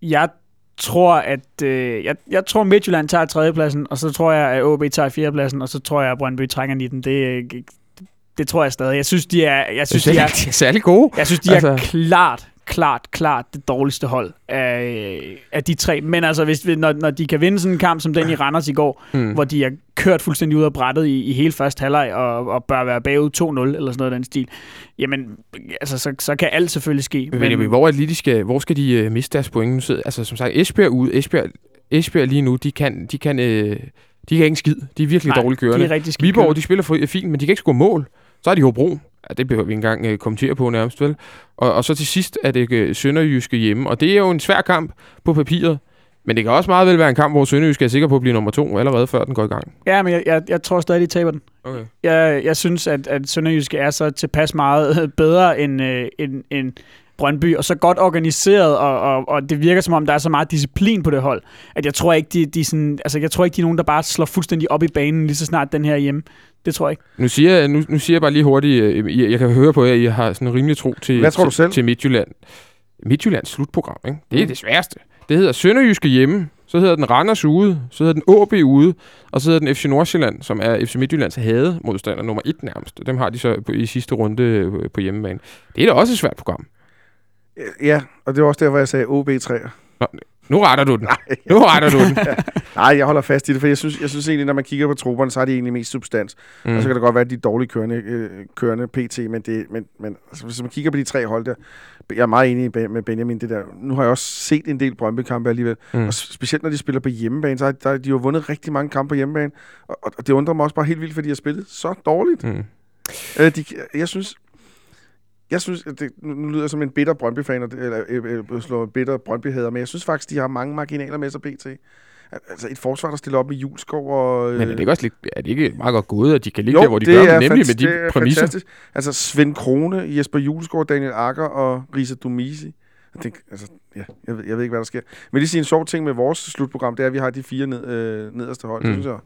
Jeg tror, at øh, jeg, jeg tror Midtjylland tager tredjepladsen, og så tror jeg, at OB tager fjerdepladsen, og så tror jeg, at Brøndby trækker 19. Det, øh, det tror jeg stadig. Jeg synes, de er, jeg synes, de er, de er særlig gode. jeg synes, de altså... er klart, klart, klart det dårligste hold af, af de tre. Men altså, hvis, når, når de kan vinde sådan en kamp som den i Randers i går, Mm. hvor de er kørt fuldstændig ud af brættet i, i hele første halvleg og, og bør være bagud 2-0 eller sådan noget af den stil, jamen, altså, så, så kan alt selvfølgelig ske. Men, men hvor, er lige, de skal, hvor skal de øh, miste deres point? Nu sidder, altså som sagt, Esbjerg ude. Esbjerg, Esbjerg lige nu, de kan, de kan, øh, de kan ikke skid. De er virkelig Nej, dårligt de kørende. er rigtig skidt Viborg, kørende. de spiller fint, men de kan ikke score mål. Så er de Hobro. Ja, det behøver vi ikke engang øh, kommentere på nærmest, vel? Og, og så til sidst er det øh, Sønderjyske hjemme. Og det er jo en svær kamp på papiret. Men det kan også meget vel være en kamp, hvor Sønderjyske er sikker på at blive nummer to, allerede før den går i gang. Ja, men jeg, jeg, jeg tror stadig, de taber den. Okay. Jeg, jeg synes, at, at Sønderjyske er så tilpas meget bedre end, øh, end, end Brøndby, og så godt organiseret, og, og, og det virker som om, der er så meget disciplin på det hold, at jeg tror ikke, de, de, sådan, altså, jeg tror ikke, de er nogen, der bare slår fuldstændig op i banen, lige så snart den her er hjemme. Det tror jeg ikke. Nu siger, jeg, nu, nu siger jeg bare lige hurtigt, øh, jeg, jeg kan høre på jer, at I har sådan en rimelig tro til, Hvad tror du til, selv? til Midtjylland. Midtjyllands slutprogram, ikke? Det er Mm. det sværeste. Det hedder Sønderjyske hjemme, så hedder den Randers ude, så hedder den AB ude, og så hedder den FC Nordsjælland, som er FC Midtjyllands hade modstander nummer et nærmest. Dem har de så på, i sidste runde øh, på hjemmebane. Det er da også et svært program. Ja, og det var også der, hvor jeg sagde OB3'er. Nu retter du den. Nu retter du den. Nej, jeg holder fast i det, for jeg synes, jeg synes egentlig, når man kigger på trupperne, så har de egentlig mest substans. Mm. Og så kan det godt være, at de er dårligt kørende, øh, kørende PT, men, det, men, men altså, hvis man kigger på de tre hold der, jeg er meget enig med- Benjamin, det der. Nu har jeg også set en del Brøndby-kampe alligevel, Mm. og specielt når de spiller på hjemmebane, så har der, de har jo vundet rigtig mange kampe på hjemmebane, og, og det undrer mig også bare helt vildt, fordi de har spillet så dårligt. Mm. Øh, de, jeg synes, jeg synes, det, nu lyder jeg som en bitter Brøndby-fan, det- eller øh, øh, slår bitter Brøndby-hader, men jeg synes faktisk, de har mange marginaler med sig pt. Al- Altså et forsvar, der stiller op med Juleskov og... Øh, Men er det ikke også lidt, er det ikke meget godt gået, at de kan ligge jo, der, hvor de det gør, er nemlig med de det er præmisser? Fantastisk. Altså Svend Krone, Jesper Juleskov, Daniel Akker og Risa Dumisi. Jeg, tænker, altså, ja, jeg, ved, jeg ved ikke, hvad der sker. Men lige sige en sjov ting med vores slutprogram, det er, at vi har de fire ned, øh, nederste hold. Mm. Det synes jeg,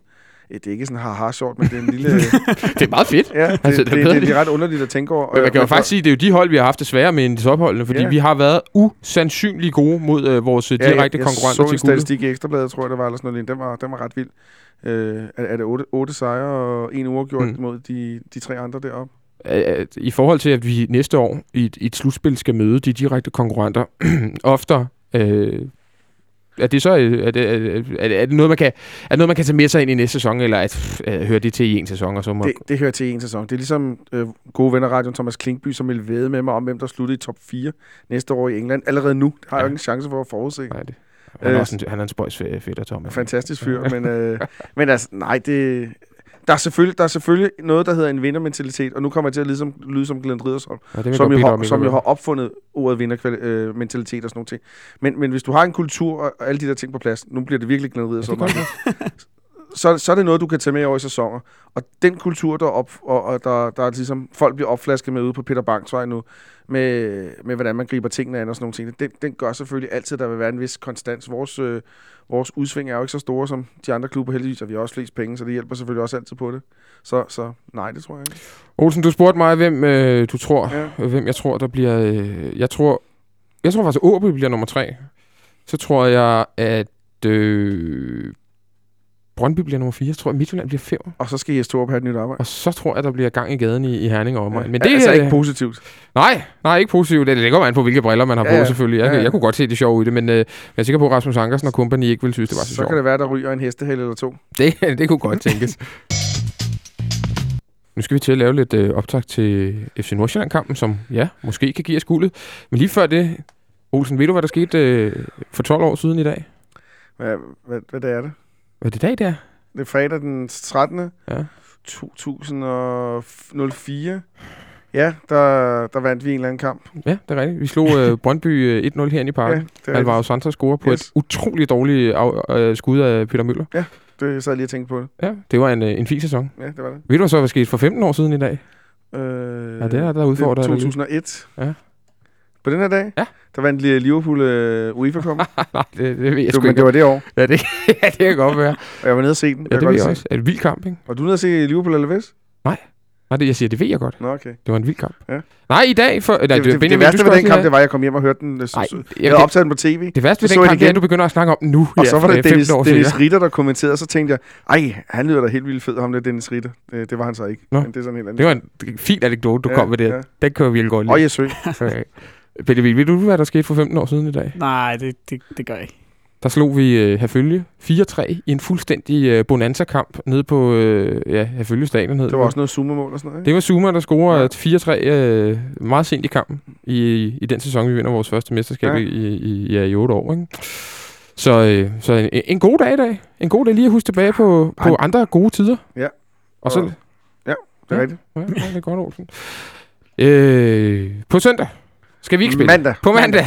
det er ikke sådan haha sjovt, men det er en lille... Det er meget fedt. ja, det, Altså, det det, er det, det, det, er ret underligt at tænke over. Men man kan jo faktisk sige, at det er jo de hold, vi har haft det sværere med end de topholdene, fordi Ja. vi har været usandsynligt gode mod øh, vores øh, Ja, direkte jeg, konkurrenter jeg så til guldet. statistik i Ekstrabladet, tror jeg, der var, eller sådan noget. Den var, den var ret vild. Øh, er, er det otte, otte sejre og en uafgjort Mm. mm. mod de, de tre andre deroppe? At I forhold til, at vi næste år i et, i et slutspil skal møde de direkte konkurrenter oftere, øh, er det så øh, er det, er, det, er det noget, man kan, er det noget, man kan tage med sig ind i næste sæson, eller at, øh, hører det til i en sæson, og så må... Det, det hører til en sæson. Det er ligesom øh, gode venner radioen Thomas Klinkby, som vil væde med mig om, hvem der sluttede i top 4 næste år i England. Allerede nu har jeg jo Ja. ikke en chance for at forudse. Nej, det. Han er, Øh, også en, han er en spøjs fætter, Thomas. Fantastisk fyr, men, øh, men altså, nej, det... Der er, selvfølgelig, der er selvfølgelig noget, der hedder en vindermentalitet, og nu kommer jeg til at lyde som, lyde som Glenn Riddersholm, Ja, som, jo har, som jo har opfundet ordet vindermentalitet og sådan nogle ting. Men, men hvis du har en kultur og alle de der ting på plads, nu bliver det virkelig Glenn Riddersholm, Ja, så, så er det noget, du kan tage med over i sæsoner. Og den kultur, der, er op, og, og der, der er ligesom, folk bliver opflasket med ude på Peter Banks vej nu, med, med hvordan man griber tingene an og sådan nogle ting, den, den gør selvfølgelig altid, at der vil være en vis konstans. Vores, øh, vores udsving er jo ikke så store som de andre klubber, heldigvis, og vi har også flest penge, så det hjælper selvfølgelig også altid på det. Så, så nej, det tror jeg ikke. Olsen, du spurgte mig, hvem øh, du tror, Ja. hvem jeg tror, der bliver... Øh, jeg tror, jeg tror faktisk, at Åby bliver nummer tre. Så tror jeg, at øh, Brøndby bliver nummer fire. Jeg tror, at Midtjylland bliver fem. Og så skal Jes Torup have et nyt arbejde. Og så tror jeg, der bliver gang i gaden i, i Herning og omegn. Men det altså er ikke positivt. Nej, nej, ikke positivt. Det, det kommer an på, hvilke briller man har Ja, på, ja. selvfølgelig. Jeg, Ja, ja. jeg kunne godt se det sjove i det, men øh, jeg er sikker på, at Rasmus Ankersen og kompagni ikke ville synes, det var så, Så sjovt. kan det være, der ryger en hestehæl eller to. Det, det kunne godt tænkes. Nu skal vi til at lave lidt øh, optag til FC Nordsjælland-kampen, som ja, måske kan give os guldet. Men lige før det, Olsen, ved du, hvad der skete øh, for 12 år siden i dag? Hvad, hvad, hvad det er det? Hvad er det dag, der? Det er fredag den 13. Ja. 2004. Ja, der, der vandt vi en eller anden kamp. Ja, det er rigtigt. Vi slog øh, Brøndby øh, 1-0 herinde i Ja, parken. er Alvaro. Santos scorer på Yes. et utroligt dårligt af, øh, skud af Peter Møller. det sad jeg lige og tænkte på det. Ja, det var en, øh, en fin sæson. Ja, det var det. Ved du, så hvad skete for 15 år siden i dag? Øh, Ja, det er der udfordrer dig lidt. 2001. Ja. På den her dag, Ja. der vandt Liverpool uh, UEFA Cup. Nej, det, det ved jeg sgu men det var det år, Ja, det, ja, det kan godt være. og jeg var nede og se den. Ja, det ved jeg også. Er det en vild kamp, ikke? Var du nede og se Liverpool eller Vest? Nej, det, jeg siger, det ved jeg godt. Nå, okay. Det var en vild kamp. Ja. Nej, i dag... For, nej, Det, det, det, Benjamin, det værste du ved den kamp, det var, at jeg kom hjem og hørte den. Nej, Nej, jeg, jeg havde optaget den på tv. det værste ved så den så jeg kamp, det er, igen. at du begynder at snakke om nu. Og så var det 15 Dennis. Ritter, der kommenterede, så tænkte jeg, ej, han lyder da helt vildt fed, ham der Dennis Ritter. Det, det var han så ikke. Nå. Men det er sådan helt andet. Det var en fin anekdote, du Ja, kom med det. ja. Den kan jeg virkelig godt lide. Og Jesø. Okay. Benjamin, ved du, hvad der skete for 15 år siden i dag? Nej, det, det, det gør jeg ikke. Der slog vi øh, Herfølge 4-3 i en fuldstændig øh, bonanza-kamp nede på øh, ja, Herfølge stadion. hed Det var også noget sumomål og sådan noget, ikke? Det var Zuma, der scorede Ja. 4-3 øh, meget sent i kampen i, i den sæson, vi vinder vores første mesterskab Ja. ja. i, i, ja, i 8 år. Ikke? Så, øh, så en, en god dag i dag. En god dag lige at huske tilbage på, på Ej. andre gode tider. Ja. Og så, Og- Det er Ja. rigtigt. ja, ja, det er godt, Olsen. Øh, på søndag skal vi ikke spille. Mandag. På mandag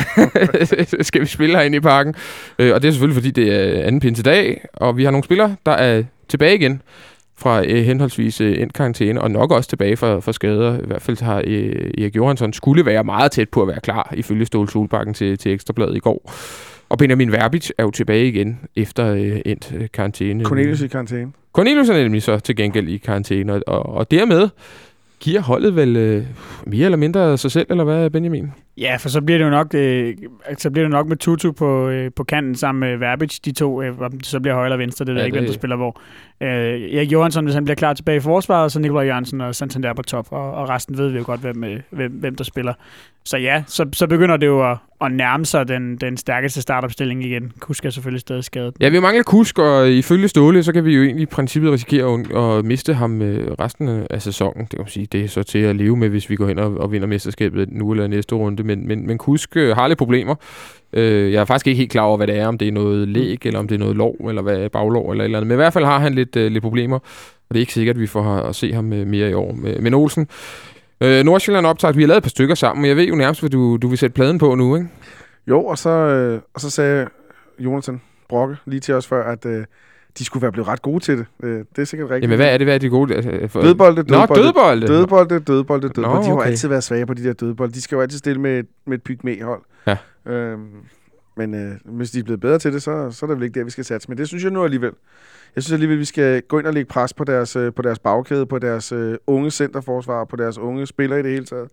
skal vi spille herinde i parken. Øh, og det er selvfølgelig, fordi det er anden pinsedag, og vi har nogle spillere, der er tilbage igen fra øh, henholdsvis øh, endt karantæne, og nok også tilbage fra, fra skader. I hvert fald har øh, Erik Johansson skulle være meget tæt på at være klar, ifølge Ståle Solbakken til, til Ekstrabladet i går. Og Benjamin Verbic er jo tilbage igen efter øh, endt øh, karantæne. Cornelius i karantæne. Cornelius er nemlig så til gengæld i karantæne, og, og dermed giver holdet vel øh, mere eller mindre sig selv, eller hvad, Benjamin? Ja, for så bliver det jo nok, øh, så bliver det nok med Tutu på, øh, på kanten sammen med Verbic, de to, øh, så bliver højre eller venstre, det ved Ja, jeg ikke, hvem der spiller hvor. Øh, Erik Johansson, hvis han bliver klar tilbage i forsvaret, så Nikolaj Jørgensen og Santander på top, og, og resten ved vi jo godt, hvem, øh, hvem, hvem der spiller. Så ja, så, så begynder det jo at, at nærme sig den, den stærkeste startopstilling igen. Kusk er selvfølgelig stadig skadet. Ja, vi mangler Kusk, og ifølge Ståle, så kan vi jo egentlig i princippet risikere at, at miste ham øh, resten af sæsonen. Det kan man sige, det er så til at leve med, hvis vi går hen og, og vinder mesterskabet nu eller næste runde. Men, men, men Kusk øh, har lidt problemer. Øh, jeg er faktisk ikke helt klar over, hvad det er, om det er noget læg, eller om det er noget lov, eller hvad baglov, eller et eller andet. Men i hvert fald har han lidt, øh, lidt problemer, og det er ikke sikkert, at vi får at se ham øh, mere i år. Men men Olsen, øh, Nordsjælland optaget, vi har lavet et par stykker sammen, og jeg ved jo nærmest, hvad du, du vil sætte pladen på nu, ikke? Jo, og så, øh, og så sagde Jonathan Brokke lige til os før, at øh, de skulle være blevet ret gode til det. Øh, det er sikkert rigtigt. Jamen, hvad er det, hvad er de gode? øh, for- Dødbolde, Nå, dødbolde. dødbolde. Dødbolde, dødbolde, dødbolde. Nå, De har jo okay. altid været svage på de der dødbolde. De skal jo altid stille med, et- med et pygmæ-hold. Ja. Øhm, men øh, hvis de er blevet bedre til det, så, så er det vel ikke der, vi skal satse. Men det synes jeg nu alligevel. Jeg synes alligevel, vi skal gå ind og lægge pres på deres, øh, på deres bagkæde, på deres øh, unge centerforsvar, på deres unge spillere i det hele taget.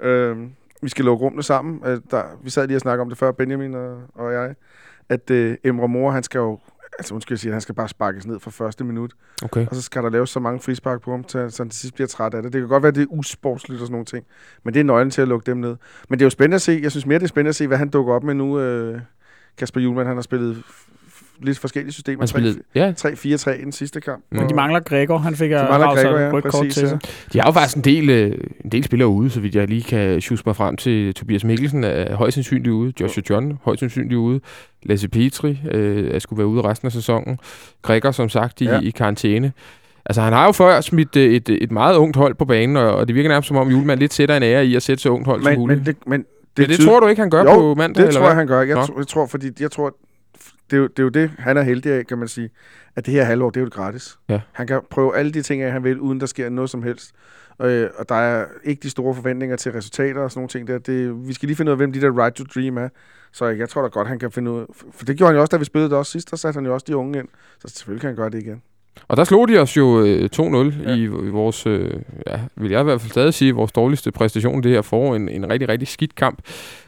Øhm, vi skal lukke rummene sammen. Øh, der, vi sad lige og snakkede om det før, Benjamin og, og jeg, at øh, Emre Mor, han skal jo altså undskyld jeg siger, han skal bare sparkes ned fra første minut. Okay. Og så skal der laves så mange frispark på ham, til, så han til sidst bliver træt af det. Det kan godt være, det er usportsligt og sådan nogle ting. Men det er nøglen til at lukke dem ned. Men det er jo spændende at se. Jeg synes mere, det er spændende at se, hvad han dukker op med nu. Øh, Kasper Julemand, han har spillet lidt forskellige systemer. Man spillede, ja, 3-4-3 i den sidste kamp. Men Men de mangler Gregor, han fik de at mangler Gregor, ja, rødt kort præcis. til Ja. sig. de har jo faktisk en del, øh, en del spillere ude, så vidt jeg lige kan sjuse mig frem til. Tobias Mikkelsen er højst sandsynligt ude. Joshua John højst sandsynligt ude. Lasse Petri øh, er skulle være ude resten af sæsonen. Gregor, som sagt, i, Ja. i karantæne. Altså, han har jo før smidt øh, et, et meget ungt hold på banen, og, og det virker nærmest som om Julemand lidt sætter en ære i at sætte så ungt hold som Men, muligt. men, det, men det, det, det, tror du ikke, han gør Jo, på mandag? Det eller tror jeg, hvad? han gør. Jeg, Nå. tr- jeg tror, fordi jeg tror, det er, jo, det er jo det, han er heldig af, kan man sige. At det her halvår, det er jo gratis. Ja. Han kan prøve alle de ting, af, han vil, uden der sker noget som helst. Øh, og der er ikke de store forventninger til resultater og sådan nogle ting der. Det, vi skal lige finde ud af, hvem de der right to dream er. Så jeg tror da godt, han kan finde ud For det gjorde han jo også, da vi spillede det også sidst. Der satte han jo også de unge ind. Så selvfølgelig kan han gøre det igen. Og der slog de os jo øh, 2-0 Ja. i, i vores, øh, ja, vil jeg i hvert fald stadig sige, vores dårligste præstation det her forår. En, en rigtig, rigtig skidt kamp.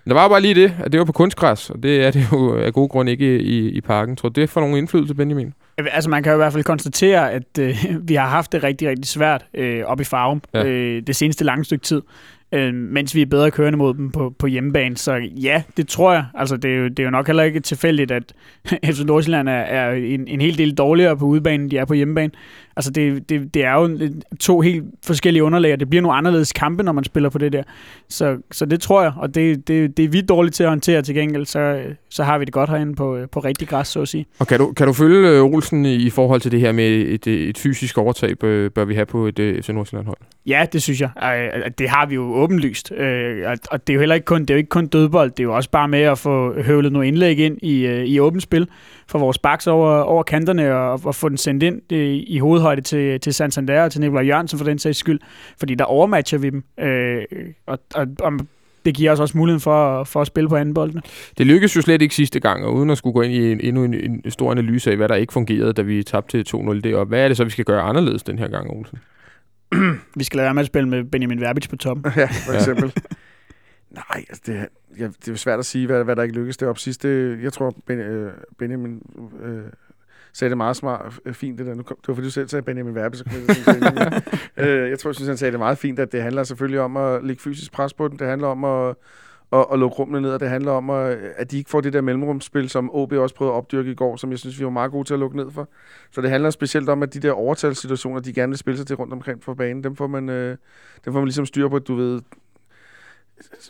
Men der var bare lige det, at det var på kunstgræs, og det er det jo af god grund ikke i, i parken. Tror du, det får nogen indflydelse, Benjamin? Altså man kan jo i hvert fald konstatere, at øh, vi har haft det rigtig, rigtig svært øh, op i Ja. ja. øh, det seneste lange stykke tid, øh, mens vi er bedre kørende mod dem på, på hjemmebane. Så ja, det tror jeg. Altså det er jo, det er jo nok heller ikke tilfældigt, at FC Nordsjælland er, er en, en hel del dårligere på udebane, end de er på hjemmebane. Altså det, det, det er jo to helt forskellige underlag, og det bliver nogle anderledes kampe, når man spiller på det der. Så, så det tror jeg, og det, det, det er vi dårligt til at håndtere til gengæld, så, så har vi det godt herinde på, på rigtig græs, så at sige. Og kan du, kan du følge øh, Olsen i, forhold til det her med et, øh, et fysisk overtab, øh, bør vi have på et øh, FC Nordsjælland-hold? Ja, det synes jeg. Øh, Det har vi jo åbenlyst. Øh, og- Og det er jo heller ikke kun, det er jo ikke kun dødbold, det er jo også bare med at få høvlet noget indlæg ind i, øh, i åbent spil for vores backs over, over kanterne og, og få den sendt ind øh, i hovedhøjde til, til Santander og til Nikolaj Jørgensen for den sags skyld, fordi der overmatcher vi dem. Øh, og, og, og det giver os også muligheden for, for at spille på anden boldene. Det lykkedes jo slet ikke sidste gang, og uden at skulle gå ind i en, endnu en, en stor analyse af, hvad der ikke fungerede, da vi tabte til 2-0 deroppe. Hvad er det så, vi skal gøre anderledes den her gang, Olsen? Vi skal lade være med at spille med Benjamin Verbic på toppen. ja, for eksempel. Nej, altså det, er- ja, det er svært at sige, hvad, hvad der ikke lykkedes deroppe sidst. Det, jeg tror, ben, øh, Benjamin øh, sagde det meget smart, øh, fint det der. Nu kom, det var fordi, du selv sagde Benjamin Verbe, så jeg Benjamin. øh, jeg tror, jeg synes, han sagde det meget fint, at det handler selvfølgelig om at lægge fysisk pres på den. Det handler om at, at, at lukke rummene ned, og det handler om, at, at de ikke får det der mellemrumsspil, som OB også prøvede at opdyrke i går, som jeg synes, vi var meget gode til at lukke ned for. Så det handler specielt om, at de der overtalssituationer, de gerne vil spille sig til rundt omkring på banen, dem får man, øh, dem får man ligesom styr på, at du ved,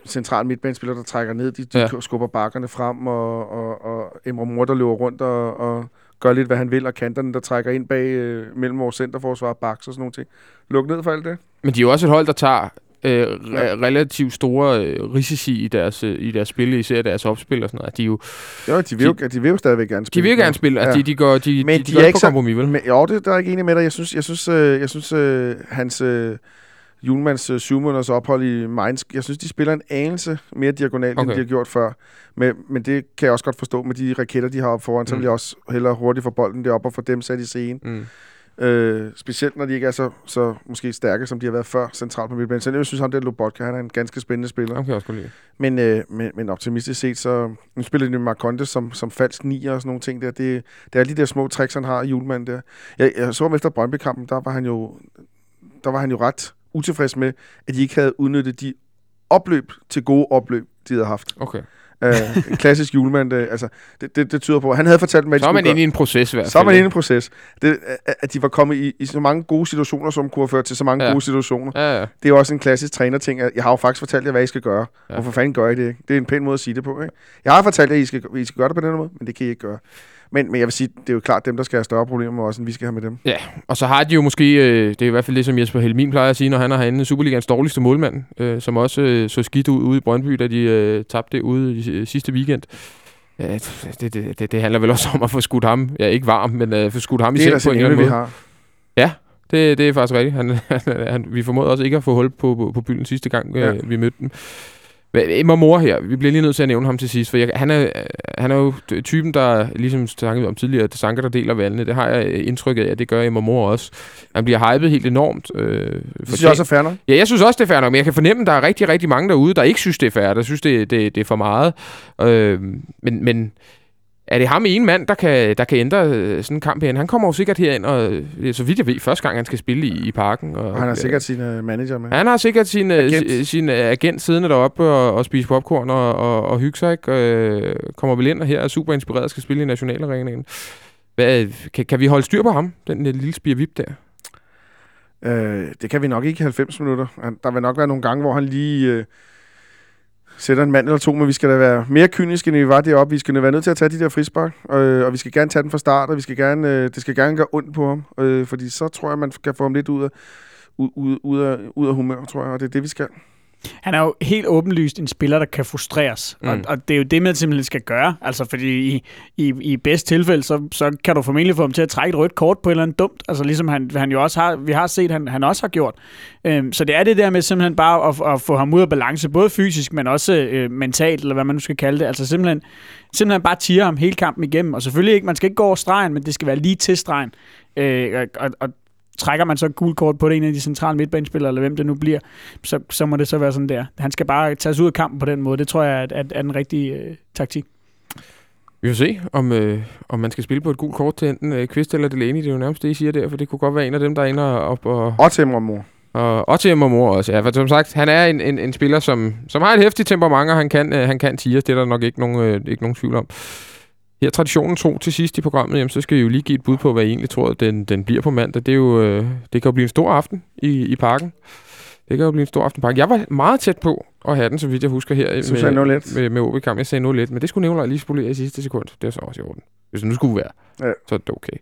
central midtbanespiller, der trækker ned, de, de Ja. skubber bakkerne frem, og, og, og Emre Mor, der løber rundt og, og gør lidt, hvad han vil, og kanterne, der trækker ind bag øh, mellem vores centerforsvar og baks og sådan nogle ting. Luk ned for alt det. Men de er jo også et hold, der tager øh, re- relativt store øh, risici i deres, øh, i deres spil, især deres opspil og sådan noget. De, er jo, Jo, de vil, jo, de vil jo stadigvæk gerne de spille. vil gerne spille, altså Ja. de, de går, de, Men de, de, de er ikke på så- kompromis, vel? Men, jo, det der er ikke enig med dig. Jeg synes, jeg synes, øh, jeg synes øh, hans, øh, Julemands øh, syv måneders ophold i Mainz. Jeg synes, de spiller en anelse mere diagonalt, okay. End de har gjort før. Men, men det kan jeg også godt forstå med de raketter, de har op foran, så Mm. vil jeg også hellere hurtigt få bolden deroppe og få dem sat i scene. Mm. Øh, specielt når de ikke er så, så måske stærke, som de har været før centralt på midtbanen. Så jeg synes, ham der Lobotka, han er en ganske spændende spiller. Ham kan også lide. Men, øh, men, men optimistisk set, så nu spiller de med Marconde som, som falsk nier og sådan nogle ting der. Det, det er de der små tricks, han har i julemanden der. Jeg, jeg så ham efter Brøndby-kampen, der var han jo, der var han jo ret utilfreds med, at de ikke havde udnyttet de opløb til gode opløb, de havde haft. Okay. Øh, en klassisk julemand, det, altså, det, det, det, tyder på, han havde fortalt hvad de Så er man inde i en proces i hvert fald. Så er man inde i en proces. Det, at- at de var kommet i, i så mange gode situationer, som kunne have ført til så mange Ja. gode situationer. Ja, ja. Det er jo også en klassisk trænerting. at Jeg har jo faktisk fortalt jer, hvad I skal gøre. Ja. Hvorfor fanden gør I det ikke? Det er en pæn måde at sige det på, ikke? Jeg har fortalt jer, at I skal, I skal gøre det på den måde, men det kan I ikke gøre. Men, men jeg vil sige, det er jo klart dem, der skal have større problemer også, end vi skal have med dem. Og så har de jo måske, øh, det er i hvert fald det, som Jesper Helmin plejer at sige, når han er herinde, Superligans dårligste målmand, øh, som også øh, så skidt ud ude i Brøndby, da de øh, tabte det ude i øh, sidste weekend. Ja, det, det, det, det handler vel også om at få skudt ham, ja ikke varm, men øh, få skudt ham i Det er selv på en eller anden måde. har. Det, det er faktisk rigtigt. Han, han, han, vi formåede også ikke at få hul på, på, på bylden sidste gang, ja. Ja. øh, vi mødte dem. Emma Mor her, vi bliver lige nødt til at nævne ham til sidst, for jeg, han, er, han er jo typen, der ligesom snakket om tidligere, at sanker, der deler valgene. Det har jeg indtrykket af, at det gør Emma Mor også. Han bliver hypet helt enormt. Øh, Det synes jeg også er fair nok. Ja, jeg synes også, det er fair nok, men jeg kan fornemme, at der er rigtig, rigtig mange derude, der ikke synes, det er fair, der synes, det, det, det er for meget. Øh, men, men er det ham en mand, der kan, der kan ændre øh, sådan en kamp herinde? Han kommer jo sikkert herind, og øh, så vidt jeg ved, første gang han skal spille i, i parken. Og, han har sikkert sin uh, manager med. Han har sikkert sin agent, sin øh, agent siddende deroppe og, og spise popcorn og, og, og hygge sig. Ikke? Øh, kommer vel ind og her er super inspireret og skal spille i Nationalarenaen. Hvad, kan, kan vi holde styr på ham, den øh, lille spirvip der? Øh, det kan vi nok ikke i 90 minutter. Der vil nok være nogle gange, hvor han lige øh, sætter en mand eller to, men vi skal da være mere kyniske, end vi var deroppe. Vi skal være nødt til at tage de der frispark, øh, og vi skal gerne tage den fra start, og vi skal gerne, øh, det skal gerne gøre ondt på ham, øh, fordi så tror jeg, man kan få ham lidt ud af, ud, ud, ud, af, ud af humør, tror jeg, og det er det, vi skal. Han er jo helt åbenlyst en spiller, der kan frustreres. Mm. Og, og det er jo det, man simpelthen skal gøre. Altså, fordi i, i, i bedst tilfælde, så, så kan du formentlig få ham til at trække et rødt kort på et eller andet dumt. Altså, ligesom han, han jo også har, vi har set, han, han også har gjort. Øhm, så det er det der med simpelthen bare at, at få ham ud af balance, både fysisk, men også øh, mentalt, eller hvad man nu skal kalde det. Altså simpelthen, simpelthen bare tire ham hele kampen igennem. Og selvfølgelig ikke, man skal ikke gå over stregen, men det skal være lige til stregen. Øh, og, og trækker man så et gult kort på det en af de centrale midtbanespillere, eller hvem det nu bliver, så, så må det så være sådan der. Han skal bare tages ud af kampen på den måde. Det tror jeg er, er, er den rigtige øh, taktik. Vi får se, om, øh, om man skal spille på et gult kort til enten øh, Kvist eller Delaney. Det er jo nærmest det, I siger der, for det kunne godt være en af dem, der er inde og, op og, Og til mor. og, og til mor også. Ja, for som sagt, han er en, en, en spiller, som, som har et hæftigt temperament, og han kan, øh, han kan tiger. Det er der nok ikke nogen, øh, ikke nogen tvivl om. Her traditionen tro til sidst i programmet, jamen, så skal I jo lige give et bud på, hvad I egentlig tror, at den, den bliver på mandag. Det, er jo, øh, det kan jo blive en stor aften i, i parken. Det kan jo blive en stor aften i parken. Jeg var meget tæt på at have den, så vidt jeg husker her. Så med, 0-1. med, med OB kamp. Jeg sagde 0 lidt, men det skulle nævne lige spolere i sidste sekund. Det er så også i orden. Hvis det nu skulle være, Ja. så er det okay.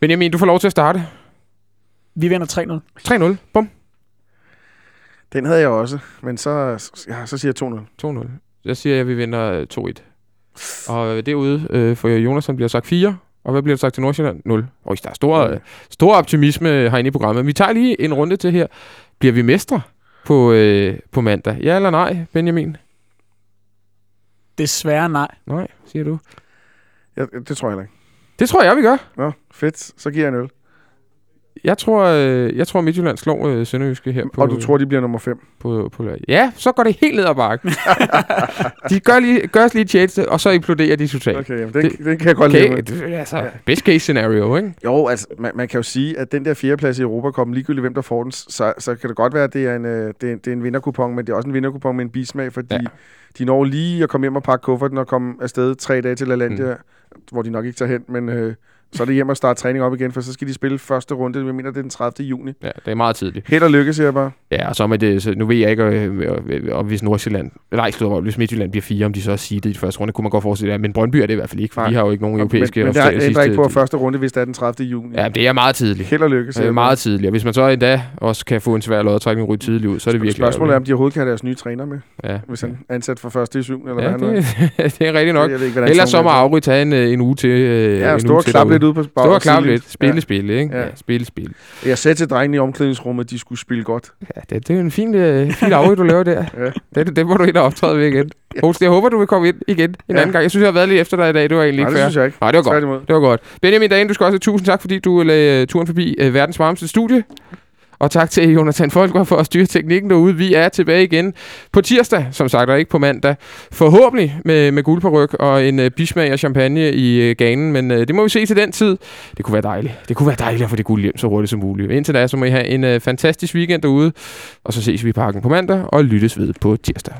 Benjamin, du får lov til at starte. Vi vinder 3-0. 3-0. Bum. Den havde jeg også, men så, ja, så siger jeg 2-0. 2-0. Jeg siger, at vi vinder øh, 2-1. Og derude øh, for Jonas, han bliver sagt 4. Og hvad bliver der sagt til Nordsjælland? 0. Oj, der er stor, øh, stor optimisme herinde i programmet. Vi tager lige en runde til her. Bliver vi mestre på, øh, på mandag? Ja eller nej, Benjamin? Desværre nej. Nej, siger du. Ja, det tror jeg heller ikke. Det tror jeg, vi gør. Nå, fedt. Så giver jeg en øl. Jeg tror, øh, jeg tror Midtjylland slår øh, Sønderjyske her på, Og du tror, de bliver nummer 5? på, på. Ja, så går det helt ned ad bakken. de gør, lige, gør os lige tjeneste, og så imploderer de totalt. Okay, jamen, den, den kan jeg godt Okay, med. det, altså, best case scenario, ikke? Jo, altså, man, man kan jo sige, at den der fjerdeplads i Europa kommer ligegyldigt, hvem der får den, så, så kan det godt være, at det er en, øh, det er, det er en vinderkupon, men det er også en vinderkupon med en bismag, fordi ja. de når lige at komme hjem og pakke kufferten og komme afsted tre dage til LaLandia, mm. hvor de nok ikke tager hen, men øh, så er det hjem og starte træning op igen, for så skal de spille første runde, jeg mener, det er den 30. juni. Ja, det er meget tidligt. Held og lykke, siger jeg bare. Ja, og så med det, så nu ved jeg ikke, øh, øh, om hvis Nordsjælland, nej, slår, hvis Midtjylland bliver fire, om de så er seedet i første runde, kunne man godt forestille sig, men Brøndby er det i hvert fald ikke, for Nej. de har jo ikke nogen europæiske men, men der ændrer ikke på, første runde, hvis det er den 30. juni. Ja, det er meget tidligt. Held og lykke, Det siger er jeg meget tidligt, og hvis man så endda også kan få en svær lodtrækning ryge tidligt ud, så er det virkelig Spørgsmålet er, om de overhovedet kan have deres nye træner med, Ja, hvis han er ansat for første i syv, eller ja hvad han er. det, det er rigtigt nok. Ellers så må er. Auri tage en, øh, en uge til. Øh, Ja, en og til klappe lidt derude. ud på Stå og klappe sidelinjen. lidt. Spille, spille, ikke? Ja. Ja. ja spille, spille. Ja. Jeg sagde til drengene i omklædningsrummet, at de skulle spille godt. Ja, det, det er en fin, øh, fin afhøj, du laver der. Ja. Det, det må du ind og optræde ved igen. Host, jeg håber, du vil komme ind igen en Ja. anden gang. Jeg synes, jeg har været lige efter dig i dag. Det var egentlig Nej, ikke det synes jeg ikke. Nej, det var godt. Tværtimod. Det var godt. Benjamin Dagen, du skal også have tusind tak, fordi du lagde øh, turen forbi øh, verdens varmeste studie. Og tak til Jonathan Folker for at styre teknikken derude. Vi er tilbage igen på tirsdag, som sagt, og ikke på mandag. Forhåbentlig med, med guld på ryg og en øh, bismag af champagne i øh, ganen. Men øh, det må vi se til den tid. Det kunne være dejligt. Det kunne være dejligt at få det guld hjem så hurtigt som muligt. Indtil da, så må I have en øh, fantastisk weekend derude. Og så ses vi i parken på mandag og lyttes ved på tirsdag.